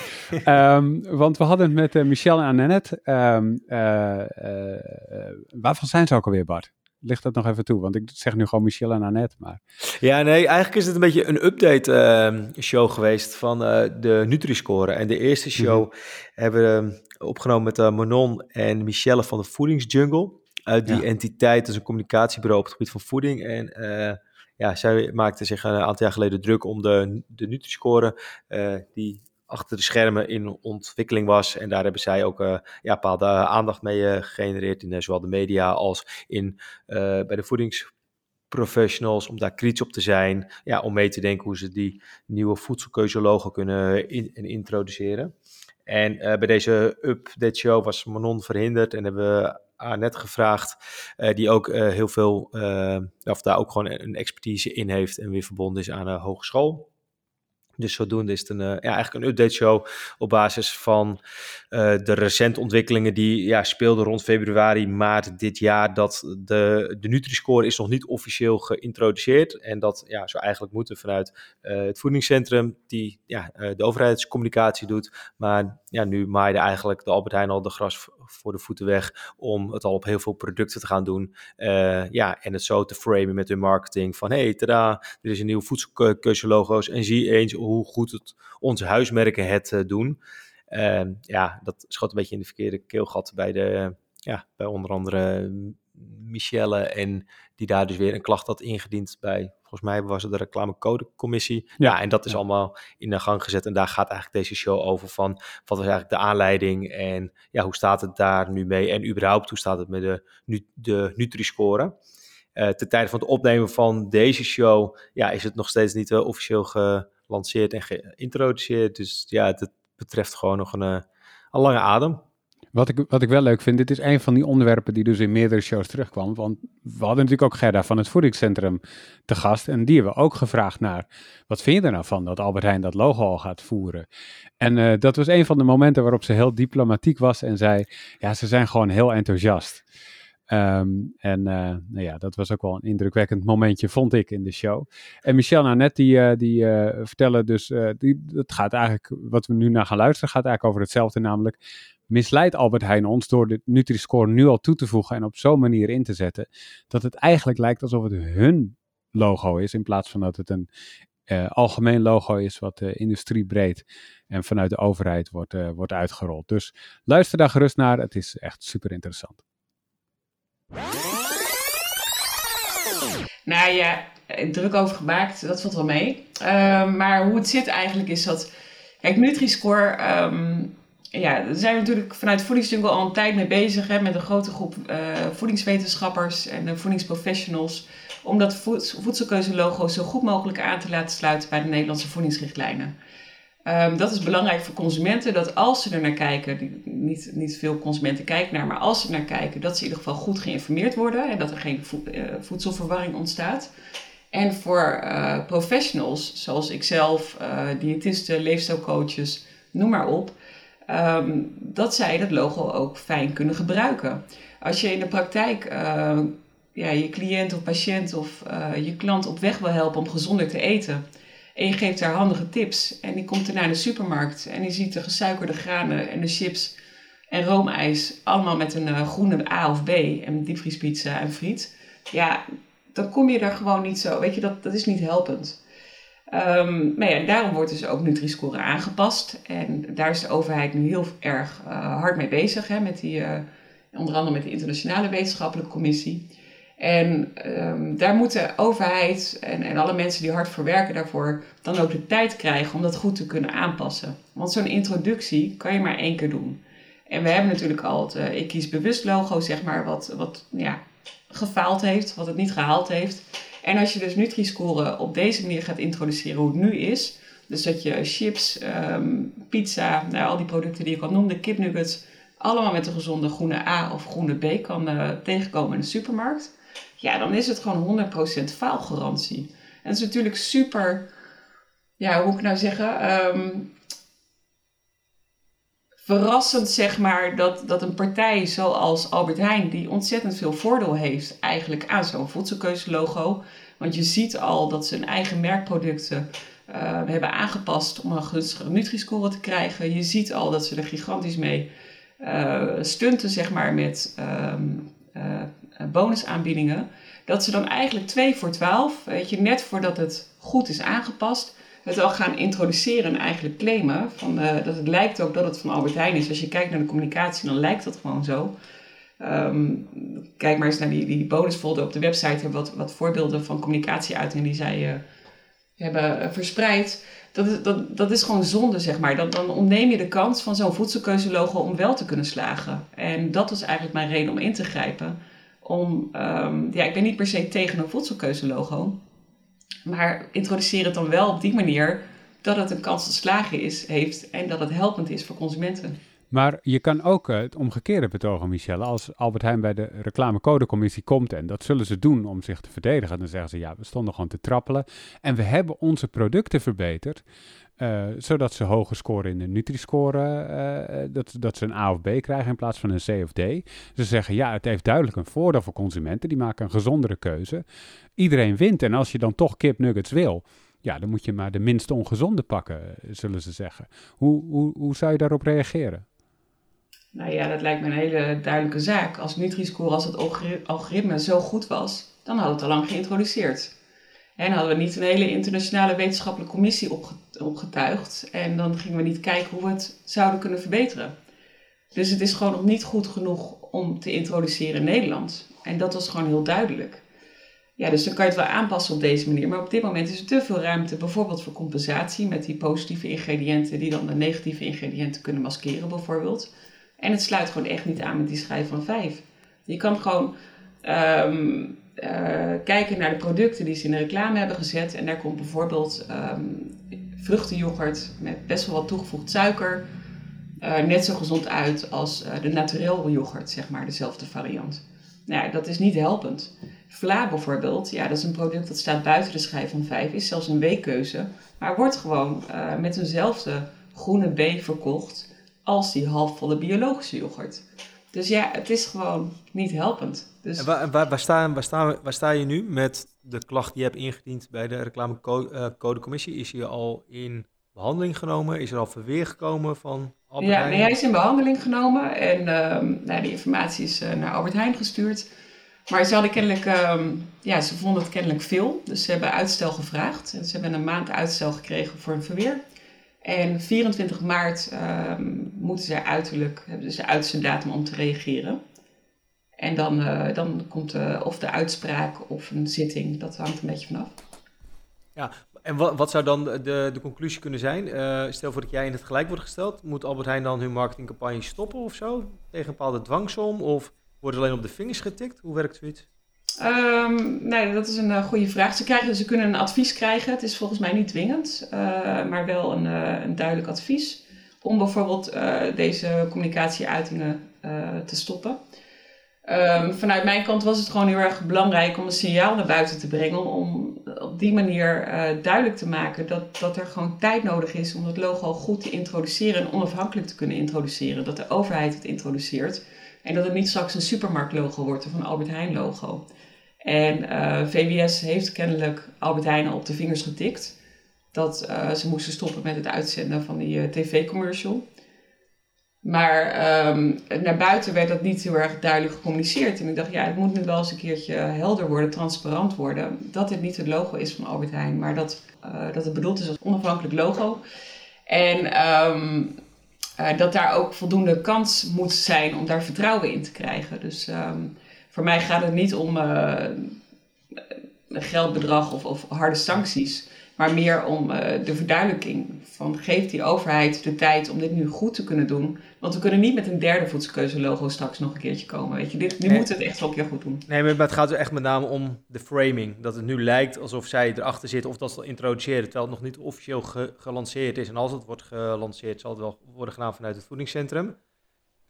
Ehm, want we hadden het met Michel en Annette. ehm, eh, eh, eh, waarvan zijn ze ook alweer, Bart? Ligt dat nog even toe? Want ik zeg nu gewoon Michel en Annette. Maar Ja, nee, eigenlijk is het een beetje een update ehm, show geweest van eh, de Nutri-score. En de eerste show hebben we ehm, opgenomen met eh, Manon en Michelle van de Voedingsjungle. Uit die Ja. entiteit, is een communicatiebureau op het gebied van voeding. En eh, ja, zij maakte zich een aantal jaar geleden druk om de, de Nutri-score, die achter de schermen in ontwikkeling was. En daar hebben zij ook eh, ja, bepaalde aandacht mee eh, gegenereerd in eh, zowel de media als in, eh, bij de voedingsprofessionals, om daar kritisch op te zijn. Ja, om mee te denken hoe ze die nieuwe voedselkeuzelogo kunnen in, in introduceren. En eh, bij deze update show was Manon verhinderd en hebben we Annette gevraagd, eh, die ook eh, heel veel, eh, of daar ook gewoon een expertise in heeft en weer verbonden is aan een hogeschool. Dus zodoende is het een, uh, ja, eigenlijk een update show op basis van uh, de recente ontwikkelingen die ja, speelden rond februari, maart dit jaar. Dat de, de Nutri-score is nog niet officieel geïntroduceerd. En dat ja, zou eigenlijk moeten vanuit uh, het voedingscentrum die ja, de overheidscommunicatie doet. Maar ja, nu maaide eigenlijk de Albert Heijn al de gras voor de voeten weg om het al op heel veel producten te gaan doen. ja, en het zo te framen met hun marketing van hey, tada, er is een nieuw voedselkeuzelogo's en zie eens hoe goed het, onze huismerken het uh, doen. Uh, ja, dat schoot een beetje in de verkeerde keelgat bij, de, ja, bij onder andere Michelle. En die daar dus weer een klacht had ingediend bij, volgens mij was het de reclamecodecommissie. Ja, ja en dat is allemaal in de gang gezet. En daar gaat eigenlijk deze show over van, wat was eigenlijk de aanleiding en ja, hoe staat het daar nu mee? En überhaupt, hoe staat het met de, de Nutri-score? Uh, ten tijde van het opnemen van deze show ja, is het nog steeds niet uh, officieel ge, gelanceerd en geïntroduceerd. Dus ja, het betreft gewoon nog een, eh, een lange adem. Wat ik, wat ik wel leuk vind, dit is een van die onderwerpen die dus in meerdere shows terugkwam. Want we hadden natuurlijk ook Gerda van het voedingscentrum te gast. En die hebben we ook gevraagd naar, wat vind je er nou van dat Albert Heijn dat logo al gaat voeren? En uh, dat was een van de momenten waarop ze heel diplomatiek was en zei, ja, ze zijn gewoon heel enthousiast. Um, en uh, nou ja, dat was ook wel een indrukwekkend momentje, vond ik in de show. En Michel net, die, uh, die uh, vertellen dus, die, dat gaat eigenlijk, wat we nu naar gaan luisteren, gaat eigenlijk over hetzelfde, namelijk misleidt Albert Heijn ons door de Nutri-score nu al toe te voegen en op zo'n manier in te zetten, dat het eigenlijk lijkt alsof het hun logo is, in plaats van dat het een algemeen logo is wat industriebreed en vanuit de overheid wordt, wordt uitgerold. Dus luister daar gerust naar, het is echt super interessant. Nou ja, druk over gemaakt, dat valt wel mee. Uh, maar hoe het zit eigenlijk is dat... Kijk, Nutri-Score... Um, ja, daar zijn we natuurlijk vanuit Voedingsjungle al een tijd mee bezig. Hè, met een grote groep uh, voedingswetenschappers en voedingsprofessionals. Om dat voedselkeuzelogo zo goed mogelijk aan te laten sluiten bij de Nederlandse voedingsrichtlijnen. Um, dat is belangrijk voor consumenten, dat als ze er naar kijken, niet, niet veel consumenten kijken naar, maar als ze er naar kijken, dat ze in ieder geval goed geïnformeerd worden en dat er geen uh, voedselverwarring ontstaat. En voor uh, professionals, zoals ikzelf, uh, diëtisten, leefstijlcoaches, noem maar op, um, dat zij dat logo ook fijn kunnen gebruiken. Als je in de praktijk ja, je cliënt of patiënt of je klant op weg wil helpen om gezonder te eten en je geeft haar handige tips. En die komt er naar de supermarkt. En die ziet de gesuikerde granen en de chips en roomijs. Allemaal met een uh, groene A of B. En diepvriespizza en friet. Ja, dan kom je daar gewoon niet zo. Weet je, dat, dat is niet helpend. Um, maar ja, daarom wordt dus ook Nutri-score aangepast. En daar is de overheid nu heel erg uh, hard mee bezig. Hè, met die, uh, onder andere met de Internationale Wetenschappelijke Commissie. En um, daar moet de overheid en, en alle mensen die hard voor werken daarvoor dan ook de tijd krijgen om dat goed te kunnen aanpassen. Want zo'n introductie kan je maar één keer doen. En we hebben natuurlijk al het uh, Ik kies bewust logo, zeg maar, wat, wat ja, gefaald heeft, wat het niet gehaald heeft. En als je dus Nutri-score op deze manier gaat introduceren hoe het nu is, dus dat je chips, um, pizza, nou, al die producten die ik al noemde, kipnuggets, allemaal met een gezonde groene A of groene B kan uh, tegenkomen in de supermarkt ja, dan is het gewoon 100% faalgarantie. En het is natuurlijk super, ja, hoe ik nou zeggen, um, verrassend zeg maar dat, dat een partij zoals Albert Heijn, die ontzettend veel voordeel heeft eigenlijk aan zo'n voedselkeuzelogo. Want je ziet al dat ze hun eigen merkproducten uh, hebben aangepast om een gunstige Nutri-score te krijgen. Je ziet al dat ze er gigantisch mee uh, stunten, zeg maar, met um, uh, bonusaanbiedingen. Dat ze dan eigenlijk 2 voor 12, weet je, net voordat het goed is aangepast, het al gaan introduceren en eigenlijk claimen. Van, uh, dat het lijkt ook dat het van Albert Heijn is. Als je kijkt naar de communicatie, dan lijkt dat gewoon zo. Um, kijk maar eens naar die, die bonusfolder op de website. Wat, wat voorbeelden van communicatieuitingen die zij uh, hebben verspreid. Dat is, dat, dat is gewoon zonde, zeg maar. Dan, dan ontneem je de kans van zo'n voedselkeuzelogo om wel te kunnen slagen. En dat was eigenlijk mijn reden om in te grijpen om, um, ja, ik ben niet per se tegen een voedselkeuzelogo, maar introduceer het dan wel op die manier dat het een kans te slagen is, heeft en dat het helpend is voor consumenten. Maar je kan ook uh, het omgekeerde betogen, Michelle. Als Albert Heijn bij de reclamecodecommissie komt, en dat zullen ze doen om zich te verdedigen, dan zeggen ze ja, we stonden gewoon te trappelen en we hebben onze producten verbeterd. Uh, zodat ze hoger scoren in de Nutri-score, uh, dat, dat ze een A of B krijgen in plaats van een C of D. Ze zeggen ja, het heeft duidelijk een voordeel voor consumenten, die maken een gezondere keuze. Iedereen wint en als je dan toch kipnuggets wil, ja, dan moet je maar de minst ongezonde pakken, zullen ze zeggen. Hoe, hoe, hoe zou je daarop reageren? Nou ja, dat lijkt me een hele duidelijke zaak. Als Nutri-score, als het algoritme zo goed was, dan we het al lang geïntroduceerd. En hadden we niet een hele internationale wetenschappelijke commissie opgetuigd. En dan gingen we niet kijken hoe we het zouden kunnen verbeteren. Dus het is gewoon nog niet goed genoeg om te introduceren in Nederland. En dat was gewoon heel duidelijk. Ja, dus dan kan je het wel aanpassen op deze manier. Maar op dit moment is er te veel ruimte, bijvoorbeeld voor compensatie met die positieve ingrediënten die dan de negatieve ingrediënten kunnen maskeren, bijvoorbeeld. En het sluit gewoon echt niet aan met die schijf van vijf. Je kan gewoon uh, kijken naar de producten die ze in de reclame hebben gezet. En daar komt bijvoorbeeld um, vruchtenyoghurt met best wel wat toegevoegd suiker. Uh, net zo gezond uit als uh, de naturel yoghurt, zeg maar, dezelfde variant. Nou ja, dat is niet helpend. Vla bijvoorbeeld, ja, dat is een product dat staat buiten de schijf van 5, is zelfs een weekkeuze, maar wordt gewoon met eenzelfde groene B verkocht als die halfvolle biologische yoghurt. Dus ja, het is gewoon niet helpend. Dus... En waar, waar, waar, sta, waar, sta, waar sta je nu met de klacht die je hebt ingediend bij de reclamecodecommissie? Is hij al in behandeling genomen? Is er al verweer gekomen van Albert ja, Heijn? Nee, hij is in behandeling genomen en uh, nou, die informatie is uh, naar Albert Heijn gestuurd. Maar ze hadden kennelijk, um, ja, ze vonden het kennelijk veel. Dus ze hebben uitstel gevraagd. En ze hebben een maand uitstel gekregen voor een verweer. En 24 maart um, moeten ze uiterlijk, hebben ze uiterste datum om te reageren. En dan, uh, dan komt of de uitspraak of een zitting, dat hangt een beetje vanaf. Ja, en wat, zou dan de, de conclusie kunnen zijn? Uh, stel voor dat jij in het gelijk wordt gesteld, moet Albert Heijn dan hun marketingcampagne stoppen of zo? Tegen een bepaalde dwangsom? Of wordt alleen op de vingers getikt? Hoe werkt zoiets? Um, nee, dat is een uh, goede vraag. Ze, krijgen, ze kunnen een advies krijgen. Het is volgens mij niet dwingend, uh, maar wel een, uh, een, duidelijk advies. Om bijvoorbeeld deze communicatieuitingen te stoppen. Um, vanuit mijn kant was het gewoon heel erg belangrijk om een signaal naar buiten te brengen. Om op die manier duidelijk te maken dat, dat er gewoon tijd nodig is om het logo goed te introduceren en onafhankelijk te kunnen introduceren. Dat de overheid het introduceert. En dat het niet straks een supermarktlogo wordt of een Albert Heijn logo. En uh, eh, VWS heeft kennelijk Albert Heijn op de vingers getikt. Dat uh, ze moesten stoppen met het uitzenden van die uh, tv-commercial. Maar um, naar buiten werd dat niet heel erg duidelijk gecommuniceerd. En ik dacht, ja, het moet nu wel eens een keertje helder worden, transparant worden. Dat dit niet het logo is van Albert Heijn, maar dat, dat het bedoeld is als onafhankelijk logo. En um, dat daar ook voldoende kans moet zijn om daar vertrouwen in te krijgen. Dus um, voor mij gaat het niet om uh, geldbedrag of, of, harde sancties, maar meer om uh, de verduidelijking van geeft die overheid de tijd om dit nu goed te kunnen doen. Want we kunnen niet met een derde voedselkeuze-logo straks nog een keertge komen. Weet je, dit, nu nee. moet het echt wel een keer goed doen. Nee, maar het gaat er echt met name om de framing. Dat het nu lijkt alsof zij erachter zitten of dat ze introduceren, terwijl het nog niet officieel ge gelanceerd is. En als het wordt gelanceerd, zal het wel worden gedaan vanuit het voedingscentrum.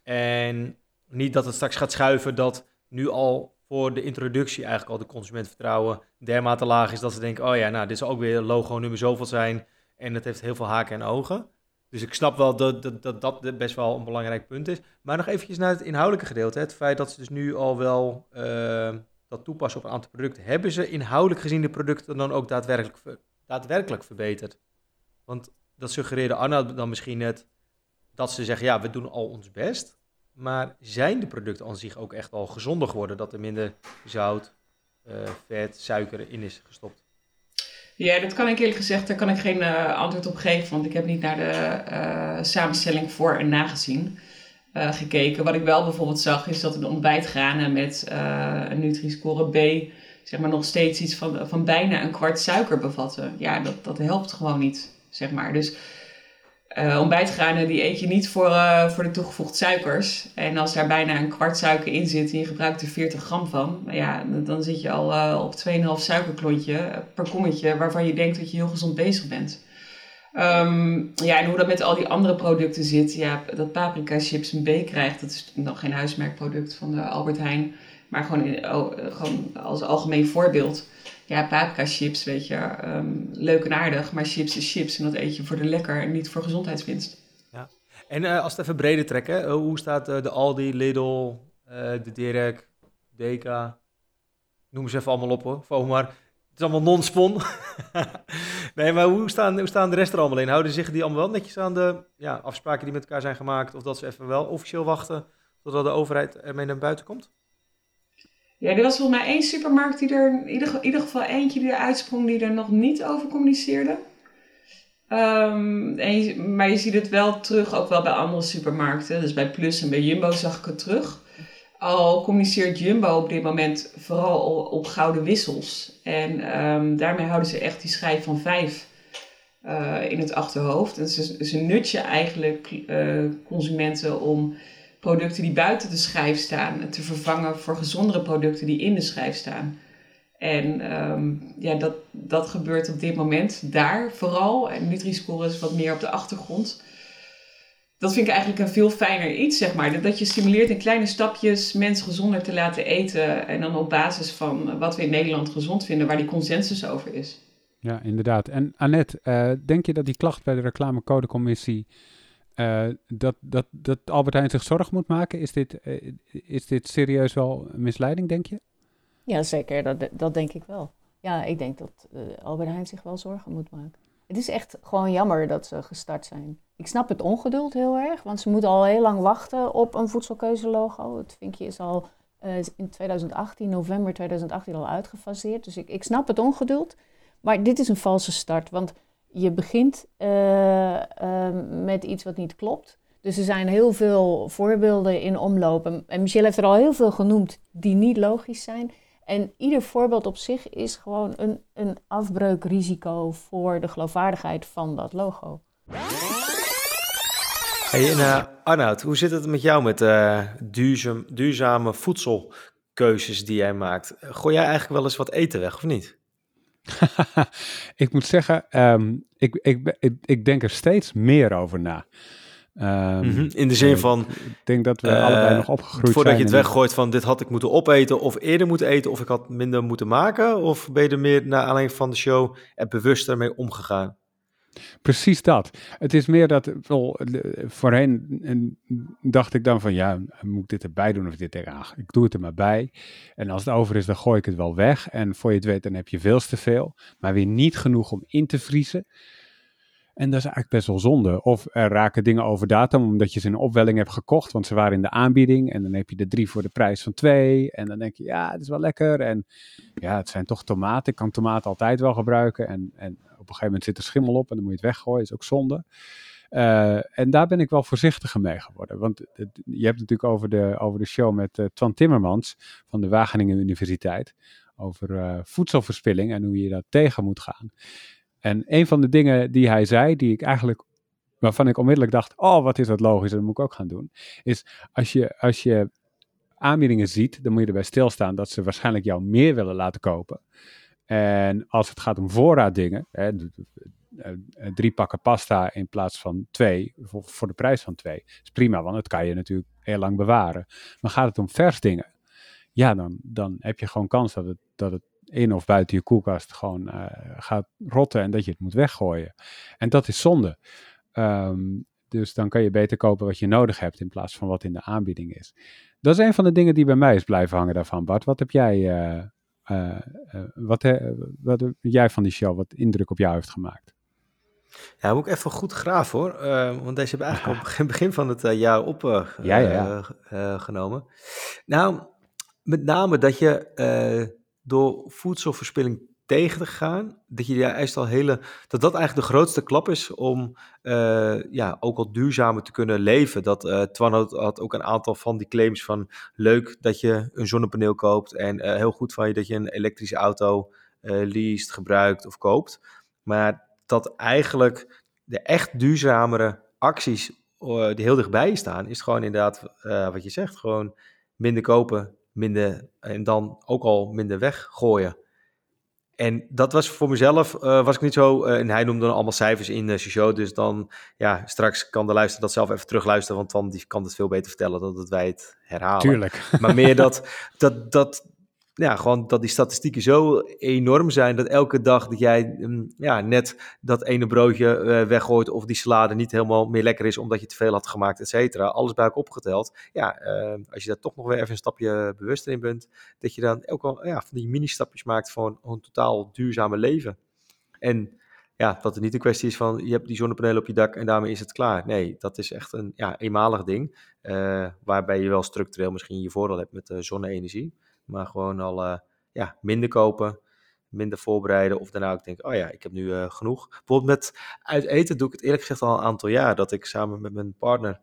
En niet dat het straks gaat schuiven dat nu al voor de introductie eigenlijk al de consumentvertrouwen dermate laag is dat ze denken, oh ja, nou, dit zal ook weer logo nummer zoveel zijn en het heeft heel veel haken en ogen. Dus ik snap wel dat dat, dat, dat best wel een belangrijk punt is. Maar nog eventjes naar het inhoudelijke gedeelte. Het feit dat ze dus nu al wel uh, dat toepassen op een aantal producten. Hebben ze inhoudelijk gezien de producten dan ook daadwerkelijk, daadwerkelijk verbeterd? Want dat suggereerde Anna dan misschien net dat ze zeggen, ja, we doen al ons best. Maar zijn de producten aan zich ook echt al gezonder geworden? Dat er minder zout, uh, vet, suiker in is gestopt? Ja, dat kan ik eerlijk gezegd, daar kan ik geen uh, antwoord op geven. Want ik heb niet naar de uh, samenstelling voor en nagezien gekeken. Wat ik wel bijvoorbeeld zag, is dat een ontbijtgranen met een Nutri-score B... zeg maar nog steeds iets van, van bijna een kwart suiker bevatten. Ja, dat, dat helpt gewoon niet, zeg maar. Dus uh, ontbijtgranen die eet je niet voor, uh, voor de toegevoegde suikers. En als daar bijna een kwart suiker in zit en je gebruikt er 40 gram van, nou ja, dan zit je al uh, op 2,5 suikerklontje per kommetje waarvan je denkt dat je heel gezond bezig bent. Ehm, ja, en hoe dat met al die andere producten zit. Ja, dat paprika chips een B krijgt, dat is nog geen huismerkproduct van de Albert Heijn. Maar gewoon, oh, gewoon als algemeen voorbeeld. Ja, paprika chips, weet je, ehm, leuk en aardig. Maar chips is chips en dat eet je voor de lekker en niet voor gezondheidswinst. Ja. En uh, als we het even breder trekken, uh, hoe staat uh, de Aldi, Lidl, de Dirk, Deka? Noem ze even allemaal op hoor, maar het is allemaal non-spon. nee, maar hoe staan, hoe staan de rest er allemaal in? Houden zich die allemaal wel netjes aan de ja, afspraken die met elkaar zijn gemaakt? Of dat ze even wel officieel wachten totdat de overheid ermee naar buiten komt? Ja, er was volgens mij één supermarkt die er, in ieder, geval eentje die er uitsprong, die er nog niet over communiceerde. Je, maar je ziet het wel terug, ook wel bij andere supermarkten. Dus bij Plus en bij Jumbo zag ik het terug. Al communiceert Jumbo op dit moment vooral op gouden wissels. En um, daarmee houden ze echt die schijf van vijf uh, in het achterhoofd. En ze, ze nutje eigenlijk uh, consumenten om producten die buiten de schijf staan te vervangen voor gezondere producten die in de schijf staan. En um, ja, dat, dat gebeurt op dit moment daar vooral. En Nutri-Score is wat meer op de achtergrond. Dat vind ik eigenlijk een veel fijner iets, zeg maar. Dat je stimuleert in kleine stapjes mensen gezonder te laten eten. En dan op basis van wat we in Nederland gezond vinden, waar die consensus over is. Ja, inderdaad. En Annette, uh, denk je dat die klacht bij de reclamecodecommissie uh, dat, dat, dat Albert Heijn zich zorg moet maken? Is dit, uh, is dit serieus wel misleiding, denk je? Ja, zeker. Dat, dat denk ik wel. Ja, ik denk dat uh, Albert Heijn zich wel zorgen moet maken. Het is echt gewoon jammer dat ze gestart zijn. Ik snap het ongeduld heel erg, want ze moeten al heel lang wachten op een voedselkeuzelogo. Het vinkje is al in 2018, november 2018 al uitgefaseerd. Dus ik, ik snap het ongeduld. Maar dit is een valse start, want je begint uh, uh, met iets wat niet klopt. Dus er zijn heel veel voorbeelden in omloop. En Michelle heeft er al heel veel genoemd die niet logisch zijn. En ieder voorbeeld op zich is gewoon een, een afbreukrisico voor de geloofwaardigheid van dat logo. Hey, en, uh, Arnoud, hoe zit het met jou met duurzaam, duurzame voedselkeuzes die jij maakt? Gooi jij eigenlijk wel eens wat eten weg of niet? ik moet zeggen, um, ik, ik, ik, ik, denk er steeds meer over na. Um, mm -hmm. In de zin van. Ik denk dat we uh, allebei nog opgegroeid voordat zijn. je het weggooit van dit had ik moeten opeten of eerder moeten eten of ik had minder moeten maken? Of ben je er meer naar alleen van de show er bewuster mee omgegaan? Precies dat. Het is meer dat, wel, voorheen dacht ik dan van, ja, moet ik dit erbij doen of dit er, ik doe het er maar bij. En als het over is, dan gooi ik het wel weg. En voor je het weet, dan heb je veel te veel, maar weer niet genoeg om in te vriezen. En dat is eigenlijk best wel zonde. Of er raken dingen over datum omdat je ze in opwelling hebt gekocht, want ze waren in de aanbieding. En dan heb je er drie voor de prijs van twee. En dan denk je, ja, het is wel lekker. En ja, het zijn toch tomaten. Ik kan tomaten altijd wel gebruiken. En, en een gegeven moment zit er schimmel op en dan moet je het weggooien. is ook zonde. Uh, en daar ben ik wel voorzichtiger mee geworden. Want je hebt natuurlijk over de, over de show met uh, Twan Timmermans van de Wageningen Universiteit. Over uh, voedselverspilling en hoe je daar tegen moet gaan. En een van de dingen die hij zei, die ik eigenlijk, waarvan ik onmiddellijk dacht, oh wat is dat logisch, dat moet ik ook gaan doen, is als je, als je aanbiedingen ziet, dan moet je erbij stilstaan dat ze waarschijnlijk jou meer willen laten kopen. En als het gaat om voorraaddingen, hè, drie pakken pasta in plaats van twee, voor, de prijs van twee, is prima, want dat kan je natuurlijk heel lang bewaren. Maar gaat het om vers dingen, ja, dan, dan heb je gewoon kans dat het, dat het in of buiten je koelkast gewoon uh, gaat rotten en dat je het moet weggooien. En dat is zonde. Um, dus dan kan je beter kopen wat je nodig hebt in plaats van wat in de aanbieding is. Dat is een van de dingen die bij mij is blijven hangen daarvan. Bart, wat heb jij, uh, uh, wat, wat jij van die show, wat indruk op jou heeft gemaakt? Ja, moet ik even goed graven hoor. want deze hebben eigenlijk ja. op het begin van het jaar opgenomen. Ja, ja, ja. nou, met name dat je door voedselverspilling tegen te gaan, dat je juist al hele, dat dat eigenlijk de grootste klap is om uh, ja, ook al duurzamer te kunnen leven. Dat uh, Twan had, had, ook een aantal van die claims van leuk dat je een zonnepaneel koopt en uh, heel goed van je dat je een elektrische auto leest, gebruikt of koopt. Maar dat eigenlijk de echt duurzamere acties die heel dichtbij staan, is gewoon inderdaad wat je zegt, gewoon minder kopen, minder en dan ook al minder weggooien. En dat was voor mezelf, uh, was ik niet zo, uh, en hij noemde dan allemaal cijfers in zijn show, dus dan, ja, straks kan de luisteraar dat zelf even terugluisteren, want dan die kan het veel beter vertellen dan dat wij het herhalen. Tuurlijk. Maar meer dat, dat, dat, ja, gewoon dat die statistieken zo enorm zijn dat elke dag dat jij mm, ja, net dat ene broodje uh, weggooit of die salade niet helemaal meer lekker is omdat je te veel had gemaakt, et cetera. Alles bij elkaar opgeteld. Ja, uh, als je daar toch nog weer even een stapje bewuster in bent, dat je dan ook wel ja, van die mini-stapjes maakt voor een, totaal duurzame leven. En ja, dat het niet een kwestie is van je hebt die zonnepanelen op je dak en daarmee is het klaar. Nee, dat is echt een ja, eenmalig ding. Uh, waarbij je wel structureel misschien je voordeel hebt met zonne-energie. Maar gewoon al uh, ja, minder kopen, minder voorbereiden. Of daarna ook denk, oh ja, ik heb nu uh, genoeg. Bijvoorbeeld met uit eten doe ik het eerlijk gezegd al een aantal jaar. Dat ik samen met mijn partner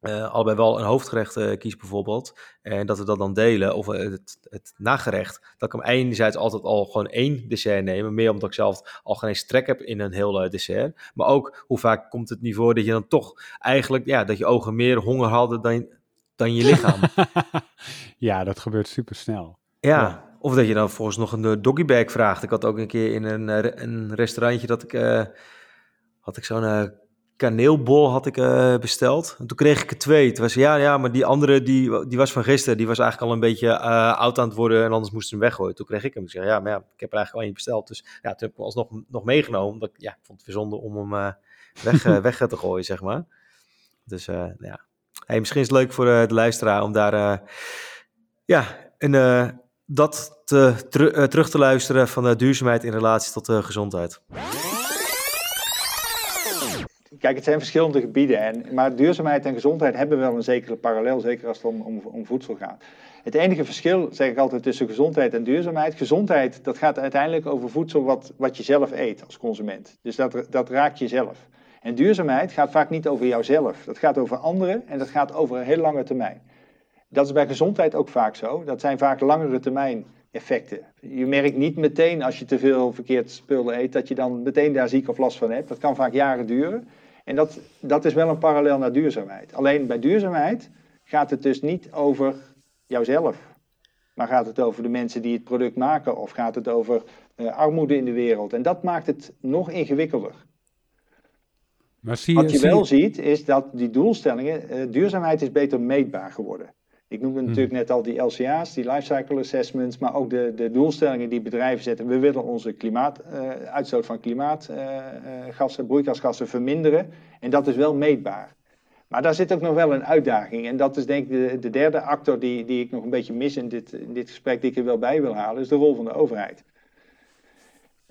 uh, allebei wel een hoofdgerecht kies bijvoorbeeld. En dat we dat dan delen. Of het, het nagerecht. Dat ik hem enerzijds altijd al gewoon één dessert nemen. Meer omdat ik zelf al geen strek heb in een heel dessert. Maar ook hoe vaak komt het niet voor dat je dan toch eigenlijk... Ja, dat je ogen meer honger hadden dan, dan je lichaam. ja, dat gebeurt super snel. Ja, ja, of dat je dan volgens nog een doggybag vraagt. Ik had ook een keer in een, een restaurantje dat ik... Uh, had ik zo'n uh, kaneelbol had ik, uh, besteld. En toen kreeg ik er twee. Toen was ja, ja, maar die andere die, die was van gisteren. Die was eigenlijk al een beetje oud aan het worden en anders moesten hem weggooien. Toen kreeg ik hem. Ik zei, ja, maar ja, ik heb er eigenlijk al één besteld. Dus ja, toen heb ik hem alsnog nog meegenomen. Omdat ja, ik vond het bijzonder om hem weg, weg te gooien, zeg maar. Dus ja, Misschien is het leuk voor uh, de luisteraar om daar uh, ja, en, uh, dat te, ter, terug te luisteren van duurzaamheid in relatie tot gezondheid. Kijk, het zijn verschillende gebieden, en, maar duurzaamheid en gezondheid hebben wel een zekere parallel, zeker als het om, om, om voedsel gaat. Het enige verschil, zeg ik altijd, tussen gezondheid en duurzaamheid. Gezondheid, dat gaat uiteindelijk over voedsel wat, wat je zelf eet als consument. Dus dat, dat raakt je zelf. En duurzaamheid gaat vaak niet over jouzelf. Dat gaat over anderen en dat gaat over een heel lange termijn. Dat is bij gezondheid ook vaak zo. Dat zijn vaak langere termijn effecten. Je merkt niet meteen als je te veel verkeerd spullen eet, dat je dan meteen daar ziek of last van hebt. Dat kan vaak jaren duren. En dat, dat is wel een parallel naar duurzaamheid. Alleen bij duurzaamheid gaat het dus niet over jouzelf. Maar gaat het over de mensen die het product maken of gaat het over uh, armoede in de wereld. En dat maakt het nog ingewikkelder. Maar zie je, Wat je zie wel ziet, is dat die doelstellingen, uh, duurzaamheid is beter meetbaar geworden. Ik noemde natuurlijk net al die LCA's, die lifecycle assessments, maar ook de, de doelstellingen die bedrijven zetten. We willen onze klimaat, uh, uitstoot van klimaatgassen, uh, broeikasgassen verminderen. En dat is wel meetbaar. Maar daar zit ook nog wel een uitdaging. En dat is denk ik de, de derde actor die, die ik nog een beetje mis in dit, in dit gesprek, die ik er wel bij wil halen, is de rol van de overheid.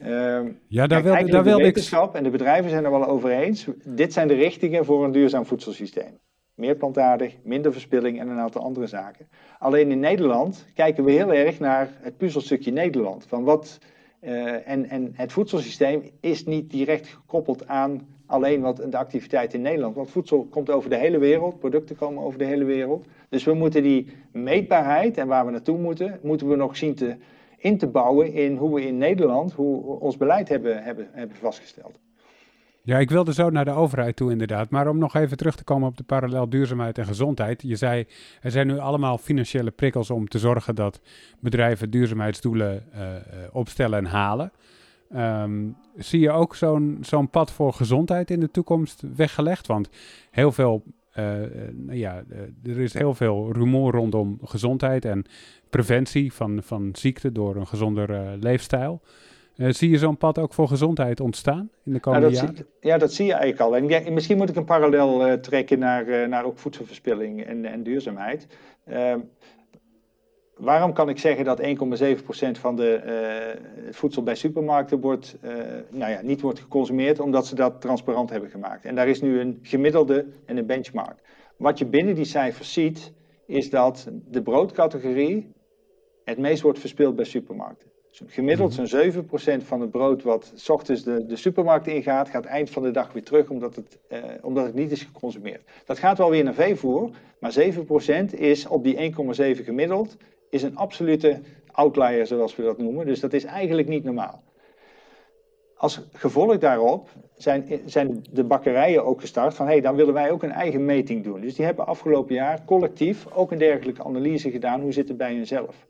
Uh, ja, daar kijk, wil, daar de wil ik. wetenschap en de bedrijven zijn er wel over eens. Dit zijn de richtingen voor een duurzaam voedselsysteem. Meer plantaardig, minder verspilling en een aantal andere zaken. Alleen in Nederland kijken we heel erg naar het puzzelstukje Nederland. Van wat, uh, en, en het voedselsysteem is niet direct gekoppeld aan alleen wat de activiteit in Nederland. Want voedsel komt over de hele wereld, producten komen over de hele wereld. Dus we moeten die meetbaarheid en waar we naartoe moeten, moeten we nog zien te in te bouwen in hoe we in Nederland hoe ons beleid hebben, hebben, hebben vastgesteld. Ja, ik wilde zo naar de overheid toe inderdaad. Maar om nog even terug te komen op de parallel duurzaamheid en gezondheid. Je zei, er zijn nu allemaal financiële prikkels om te zorgen dat bedrijven duurzaamheidsdoelen uh, opstellen en halen. Um, zie je ook zo'n zo'n pad voor gezondheid in de toekomst weggelegd? Want heel veel uh, ja, uh, er is heel veel rumoer rondom gezondheid en preventie van, van ziekte door een gezonder uh, leefstijl. zie je zo'n pad ook voor gezondheid ontstaan in de komende ja, jaren? Zie, ja, dat zie je eigenlijk al. En misschien moet ik een parallel trekken naar, naar ook voedselverspilling en, en duurzaamheid. Waarom kan ik zeggen dat 1,7% van de, uh, het voedsel bij supermarkten wordt, uh, nou ja, niet wordt geconsumeerd omdat ze dat transparant hebben gemaakt? En daar is nu een gemiddelde en een benchmark. Wat je binnen die cijfers ziet, is dat de broodcategorie het meest wordt verspild bij supermarkten. Dus gemiddeld zo'n 7% van het brood wat s ochtends de, de supermarkt ingaat, gaat eind van de dag weer terug omdat het, uh, omdat het niet is geconsumeerd. Dat gaat wel weer naar veevoer, maar 7% is op die 1,7 gemiddeld is een absolute outlier, zoals we dat noemen. Dus dat is eigenlijk niet normaal. Als gevolg daarop zijn, zijn de bakkerijen ook gestart van hé, hey, dan willen wij ook een eigen meting doen. Dus die hebben afgelopen jaar collectief ook een dergelijke analyse gedaan. Hoe zit het bij hunzelf?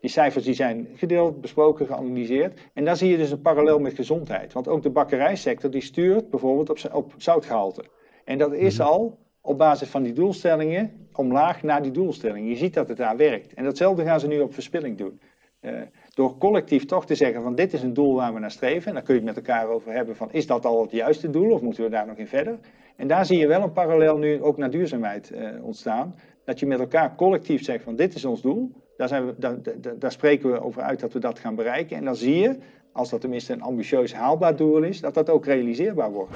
die cijfers die zijn gedeeld, besproken, geanalyseerd. En daar zie je dus een parallel met gezondheid. Want ook de bakkerijsector die stuurt bijvoorbeeld op, op zoutgehalte. En dat is mhm. al op basis van die doelstellingen omlaag naar die doelstelling. Je ziet dat het daar werkt. En datzelfde gaan ze nu op verspilling doen. Uh, door collectief toch te zeggen van dit is een doel waar we naar streven. En dan kun je het met elkaar over hebben van is dat al het juiste doel of moeten we daar nog in verder. En daar zie je wel een parallel nu ook naar duurzaamheid uh, ontstaan. Dat je met elkaar collectief zegt van dit is ons doel. Daar, zijn we, daar, spreken we over uit dat we dat gaan bereiken. En dan zie je, als dat tenminste een ambitieus haalbaar doel is, dat dat ook realiseerbaar wordt.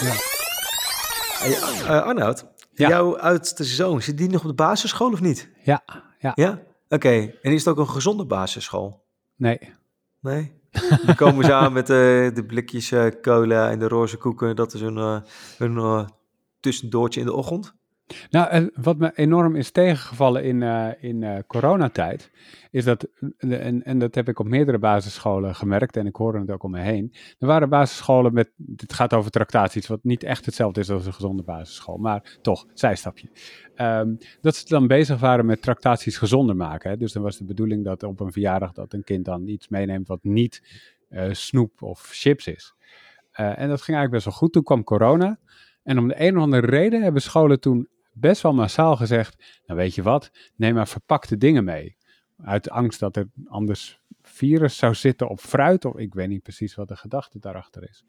Ja. Uh, Arnoud, ja. jouw oudste zoon, zit die nog op de basisschool of niet? Ja. Ja? ja? Oké, en is het ook een gezonde basisschool? Nee. Nee? Dan komen ze aan met uh, de blikjes uh, cola en de roze koeken. Dat is een, een tussendoortje in de ochtend. Nou, wat me enorm is tegengevallen in, uh, in uh, coronatijd, is dat, en, en dat heb ik op meerdere basisscholen gemerkt en ik hoorde het ook om me heen. Er waren basisscholen met, dit gaat over tractaties, wat niet echt hetzelfde is als een gezonde basisschool, maar toch, zijstapje. Um, dat ze dan bezig waren met tractaties gezonder maken. Hè? Dus dan was de bedoeling dat op een verjaardag dat een kind dan iets meeneemt wat niet snoep of chips is. en dat ging eigenlijk best wel goed. Toen kwam corona. En om de een of andere reden hebben scholen toen best wel massaal gezegd, nou weet je wat, neem maar verpakte dingen mee. Uit angst dat er anders virus zou zitten op fruit, of ik weet niet precies wat de gedachte daarachter is.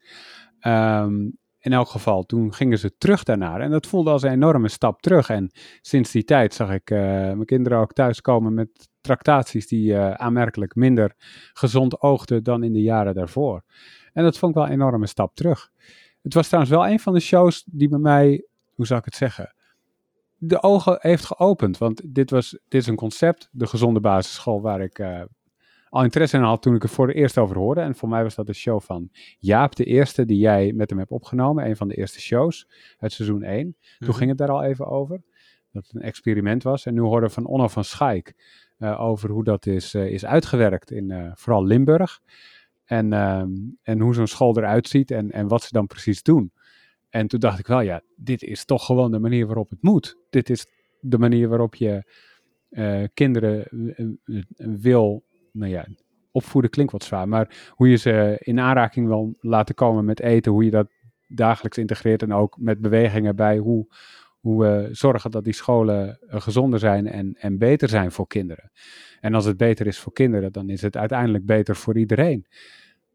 Um, in elk geval, toen gingen ze terug daarnaar. En dat voelde als een enorme stap terug. En sinds die tijd zag ik uh, mijn kinderen ook thuiskomen met tractaties die uh, aanmerkelijk minder gezond oogden dan in de jaren daarvoor. En dat vond ik wel een enorme stap terug. Het was trouwens wel een van de shows die bij mij, hoe zou ik het zeggen, de ogen heeft geopend. Want dit, was, dit is een concept, de gezonde basisschool, waar ik uh, al interesse in had toen ik er voor het eerst over hoorde. En voor mij was dat de show van Jaap, de eerste die jij met hem hebt opgenomen. Een van de eerste shows uit seizoen 1. Toen mhm. ging het daar al even over. Dat het een experiment was. En nu hoorden we van Onno van Schaik uh, over hoe dat is, uh, is uitgewerkt in vooral Limburg. En, ehm, en hoe zo'n school eruit ziet en, en wat ze dan precies doen. En toen dacht ik wel, ja, dit is toch gewoon de manier waarop het moet. Dit is de manier waarop je uh, kinderen uh, wil, nou ja, opvoeden klinkt wat zwaar, maar hoe je ze in aanraking wil laten komen met eten, hoe je dat dagelijks integreert en ook met bewegingen bij hoe, hoe we zorgen dat die scholen gezonder zijn en, en beter zijn voor kinderen. En als het beter is voor kinderen, dan is het uiteindelijk beter voor iedereen.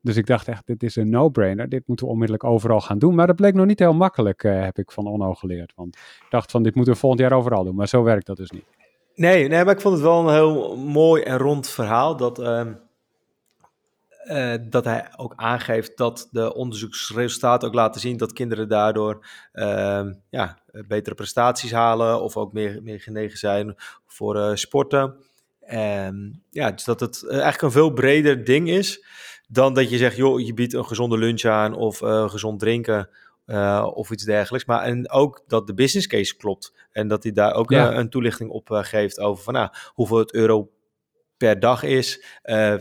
Dus ik dacht echt, dit is een no-brainer. Dit moeten we onmiddellijk overal gaan doen. Maar dat bleek nog niet heel makkelijk, uh, heb ik van Onno geleerd. Want ik dacht van, dit moeten we volgend jaar overal doen. Maar zo werkt dat dus niet. Nee, nee maar ik vond het wel een heel mooi en rond verhaal. Dat, uh, uh, dat hij ook aangeeft dat de onderzoeksresultaten ook laten zien dat kinderen daardoor ehm, ja, betere prestaties halen. Of ook meer, meer genegen zijn voor eh, sporten. En ja, dus dat het eigenlijk een veel breder ding is dan dat je zegt, joh, je biedt een gezonde lunch aan of uh, gezond drinken uh, of iets dergelijks. Maar en ook dat de business case klopt. En dat hij daar ook ja. uh, een toelichting op geeft over van, nou, hoeveel het euro per dag is,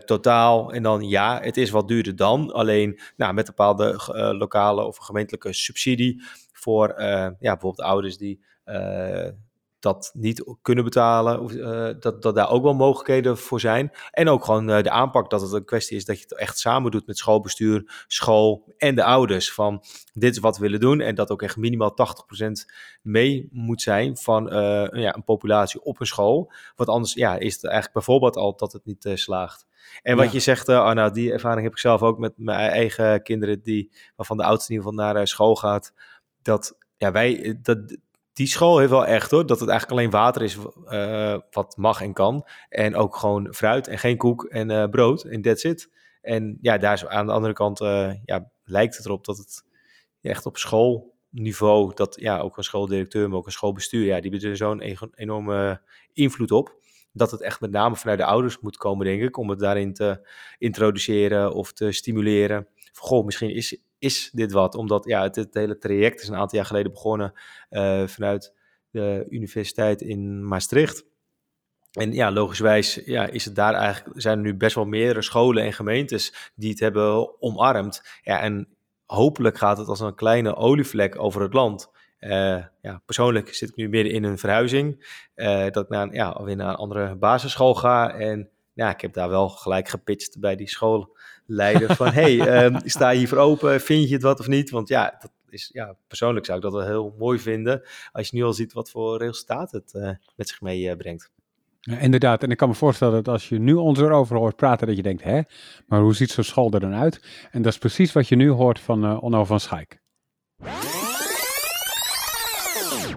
totaal. En dan ja, het is wat duurder dan. Alleen nou, met bepaalde lokale of gemeentelijke subsidie voor ja, bijvoorbeeld ouders die dat niet kunnen betalen, of, uh, dat, dat daar ook wel mogelijkheden voor zijn. En ook gewoon uh, de aanpak dat het een kwestie is dat je het echt samen doet met schoolbestuur, school en de ouders. Van dit is wat we willen doen en dat ook echt minimaal 80% mee moet zijn van uh, ja, een populatie op een school. Want anders ja, is het eigenlijk bijvoorbeeld al dat het niet slaagt. En wat je zegt, uh, Arna, die ervaring heb ik zelf ook met mijn eigen kinderen, die, waarvan de oudste in ieder geval naar school gaat. Dat ja, wij, dat, die school heeft wel echt hoor, dat het eigenlijk alleen water is uh, wat mag en kan. En ook gewoon fruit en geen koek en uh, brood en that's it. En ja, daar is aan de andere kant uh, ja, lijkt het erop dat het echt op schoolniveau, dat ja, ook een schooldirecteur, maar ook een schoolbestuur, ja, die hebben er zo'n enorme invloed op. Dat het echt met name vanuit de ouders moet komen, denk ik, om het daarin te introduceren of te stimuleren. Goh, misschien is, is dit wat? Omdat ja, het, hele traject is een aantal jaar geleden begonnen uh, vanuit de universiteit in Maastricht. En ja, logischwijs ja, is het daar eigenlijk, zijn er nu best wel meerdere scholen en gemeentes die het hebben omarmd. Ja, en hopelijk gaat het als een kleine olievlek over het land. ja, persoonlijk zit ik nu midden in een verhuizing. dat ik naar, ja, alweer naar een andere basisschool ga. En ja, ik heb daar wel gelijk gepitcht bij die schoolleider van... hey, ehm, sta je hier voor open? Vind je het wat of niet? Want ja, dat is, ja, persoonlijk zou ik dat wel heel mooi vinden... als je nu al ziet wat voor resultaat het met zich meebrengt. Ja, inderdaad, en ik kan me voorstellen dat als je nu ons erover hoort praten, dat je denkt, hè, maar hoe ziet zo'n school er dan uit? En dat is precies wat je nu hoort van uh, Onno van Schaik.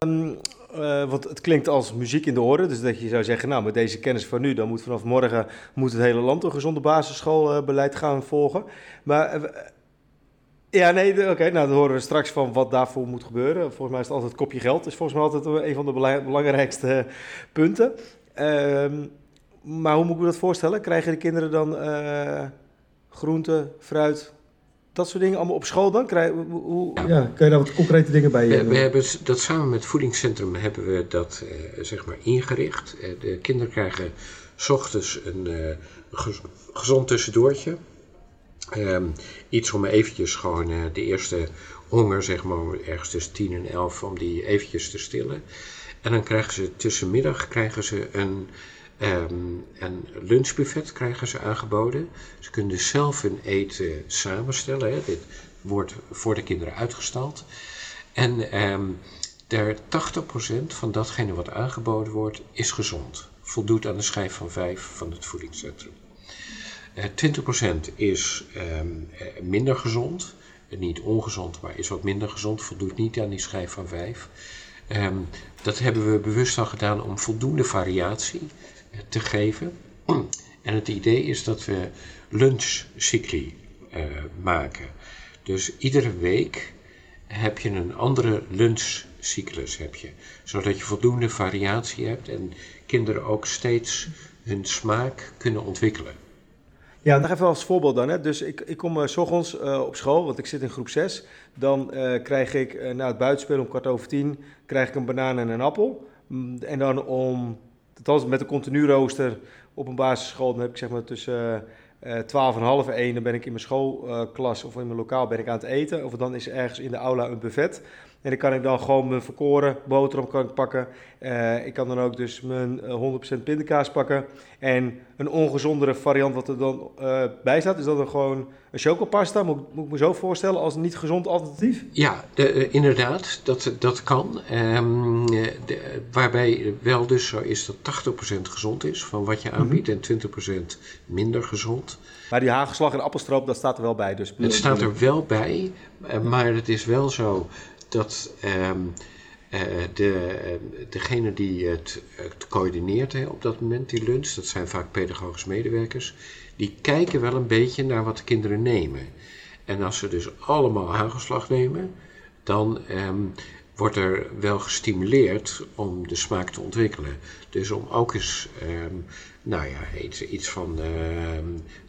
Um, uh, want het klinkt als muziek in de oren, dus dat je zou zeggen, nou met deze kennis van nu, dan moet vanaf morgen moet het hele land een gezonde basisschoolbeleid gaan volgen. Maar uh, ja, nee, oké, nou dan horen we straks van wat daarvoor moet gebeuren. Volgens mij is het altijd kopje geld, is volgens mij altijd een van de belangrijkste punten. Ehm, maar hoe moet ik me dat voorstellen? Krijgen de kinderen dan uh, groente, fruit, dat soort dingen allemaal op school dan? Krijg, hoe, ja. kan je daar wat concrete dingen bij we, we, hebben dat samen met het voedingscentrum hebben we dat uh, zeg maar ingericht. Uh, de kinderen krijgen s ochtends een gezond tussendoortje. Um, iets om eventjes gewoon de eerste honger, zeg maar, ergens tussen 10 en 11, om die eventjes te stillen. En dan krijgen ze tussenmiddag krijgen ze een, um, een lunchbuffet krijgen ze aangeboden. Ze kunnen dus zelf hun eten samenstellen. Hè. Dit wordt voor de kinderen uitgestald. En um, der 80% van datgene wat aangeboden wordt, is gezond. Voldoet aan de schijf van 5 van het voedingscentrum. Uh, eh, 20% is um, minder gezond. Niet ongezond, maar is wat minder gezond. Voldoet niet aan die schijf van 5. Um, dat hebben we bewust al gedaan om voldoende variatie eh, te geven. En het idee is dat we lunchcycli uh, maken. Dus iedere week heb je een andere lunchcyclus, heb je, zodat je voldoende variatie hebt en kinderen ook steeds hun smaak kunnen ontwikkelen. Ja, nog even als voorbeeld dan. Hè. Dus ik, ik kom uh, s ochtends uh, op school, want ik zit in groep 6. Dan krijg ik na het buitenspelen om kwart over tien krijg ik een banaan en een appel. Mm, en dan om, althans met een continu rooster op een basisschool, dan heb ik zeg maar tussen uh, 12 en half 1, dan ben ik in mijn schoolklas of in mijn lokaal ben ik aan het eten. Of dan is er ergens in de aula een buffet. En dan kan ik dan gewoon mijn verkoren boterham kan ik pakken. Uh, ik kan dan ook dus mijn 100% eh, pindakaas pakken. En een ongezondere variant wat er dan uh, bij staat, is dat dan gewoon een chocopasta. Moet, moet ik me zo voorstellen als een niet gezond alternatief? Ja, de, inderdaad, dat, dat kan. Um, de, waarbij wel dus zo is dat 80% gezond is van wat je mhm. aanbiedt mm -hmm. en 20% minder gezond. Maar die hagelslag en appelstroop, dat staat er wel bij. Dus het staat er wel bij, maar het is wel zo dat um, uh, de, degene die het, coördineert hè, op dat moment, die lunch, dat zijn vaak pedagogisch medewerkers, die kijken wel een beetje naar wat de kinderen nemen. En als ze dus allemaal hagelslag nemen, dan um, wordt er wel gestimuleerd om de smaak te ontwikkelen. Dus om ook eens um, nou ja, iets, iets van, uh,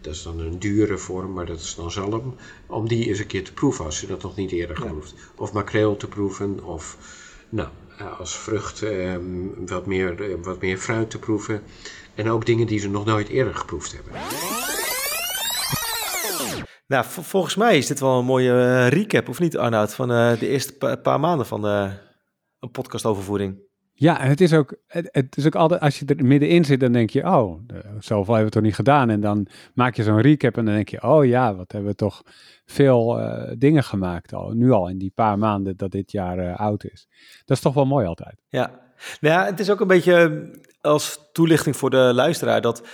dat is dan een dure vorm, maar dat is dan zalm. Om die eens een keer te proeven als je dat nog niet eerder geproefd. Ja. Of makreel te proeven, of nou, eh, als vrucht um, wat, meer, uh, wat meer fruit te proeven. En ook dingen die ze nog nooit eerder geproefd hebben. Nou, volgens mij is dit wel een mooie uh, recap, of niet Arnoud, van de eerste pa paar maanden van een podcast over voeding. Ja, en het is ook, het, is ook altijd, als je er middenin zit, dan denk je, oh, zoveel hebben we toch niet gedaan. En dan maak je zo'n recap en dan denk je, oh ja, wat hebben we toch veel uh, dingen gemaakt al, nu al in die paar maanden dat dit jaar uh, oud is. Dat is toch wel mooi altijd. Ja, nou ja, het is ook een beetje als toelichting voor de luisteraar dat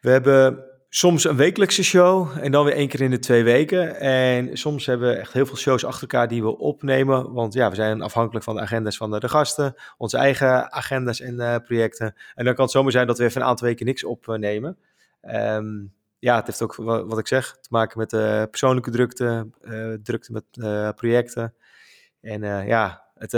we hebben soms een wekelijkse show en dan weer één keer in de twee weken. En soms hebben we echt heel veel shows achter elkaar die we opnemen. Want ja, we zijn afhankelijk van de agendas van de, de gasten, onze eigen agendas en uh, projecten. En dan kan het zomaar zijn dat we even een aantal weken niks opnemen. Um, ja, het heeft ook, wat ik zeg, te maken met uh, persoonlijke drukte, uh, drukte met projecten. En ja, het,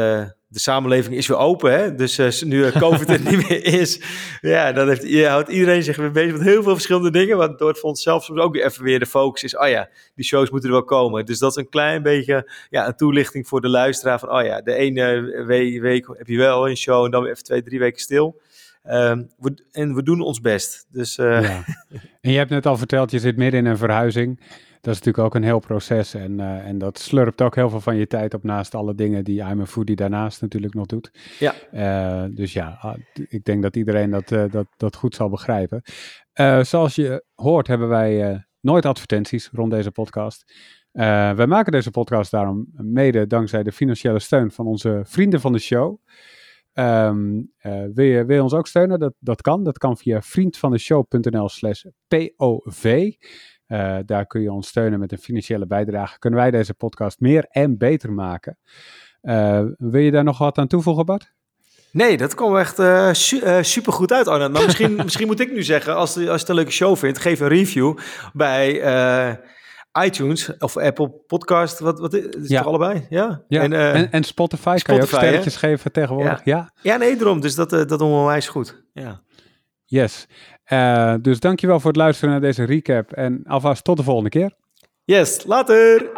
de samenleving is weer open, hè? dus uh, nu uh, COVID er niet meer is, ja, dan heeft, ja, houdt iedereen zich weer bezig met heel veel verschillende dingen, waardoor het voor onszelf soms ook weer even weer de focus is, oh ja, die shows moeten er wel komen. Dus dat is een klein beetje ja, een toelichting voor de luisteraar van, oh ja, de ene week, week heb je wel een show en dan weer even twee, drie weken stil. Um, we, en we doen ons best. Dus, ja. En je hebt net al verteld, je zit midden in een verhuizing. Dat is natuurlijk ook een heel proces. En, eh, en dat slurpt ook heel veel van je tijd op naast alle dingen die I'm a Foodie daarnaast natuurlijk nog doet. Ja. Eh, dus ja, ah, ik denk dat iedereen dat, eh, dat, dat goed zal begrijpen. zoals je hoort hebben wij nooit advertenties rond deze podcast. wij maken deze podcast daarom mede dankzij de financiële steun van onze vrienden van de show. Ehm, wil, je, wil je ons ook steunen? Dat, dat kan. Dat kan via vriendvandeshow.nl slash POV. Uh, daar kun je ons steunen met een financiële bijdrage. Kunnen wij deze podcast meer en beter maken? Uh, wil je daar nog wat aan toevoegen, Bart? Nee, dat kwam echt uh, su uh, super goed uit, Arnold. Maar misschien, misschien moet ik nu zeggen, als, als je het een leuke show vindt, geef een review bij iTunes of Apple Podcast. Wat, wat is het ja. allebei? Ja. ja. En, en, en, Spotify, Spotify kan je ook sterretjes geven tegenwoordig. Ja. ja. Ja. nee, daarom. Dus dat, dat doen we onwijs goed. Ja. Yes. Uh, dus dankjewel voor het luisteren naar deze recap. En alvast tot de volgende keer. Yes, later!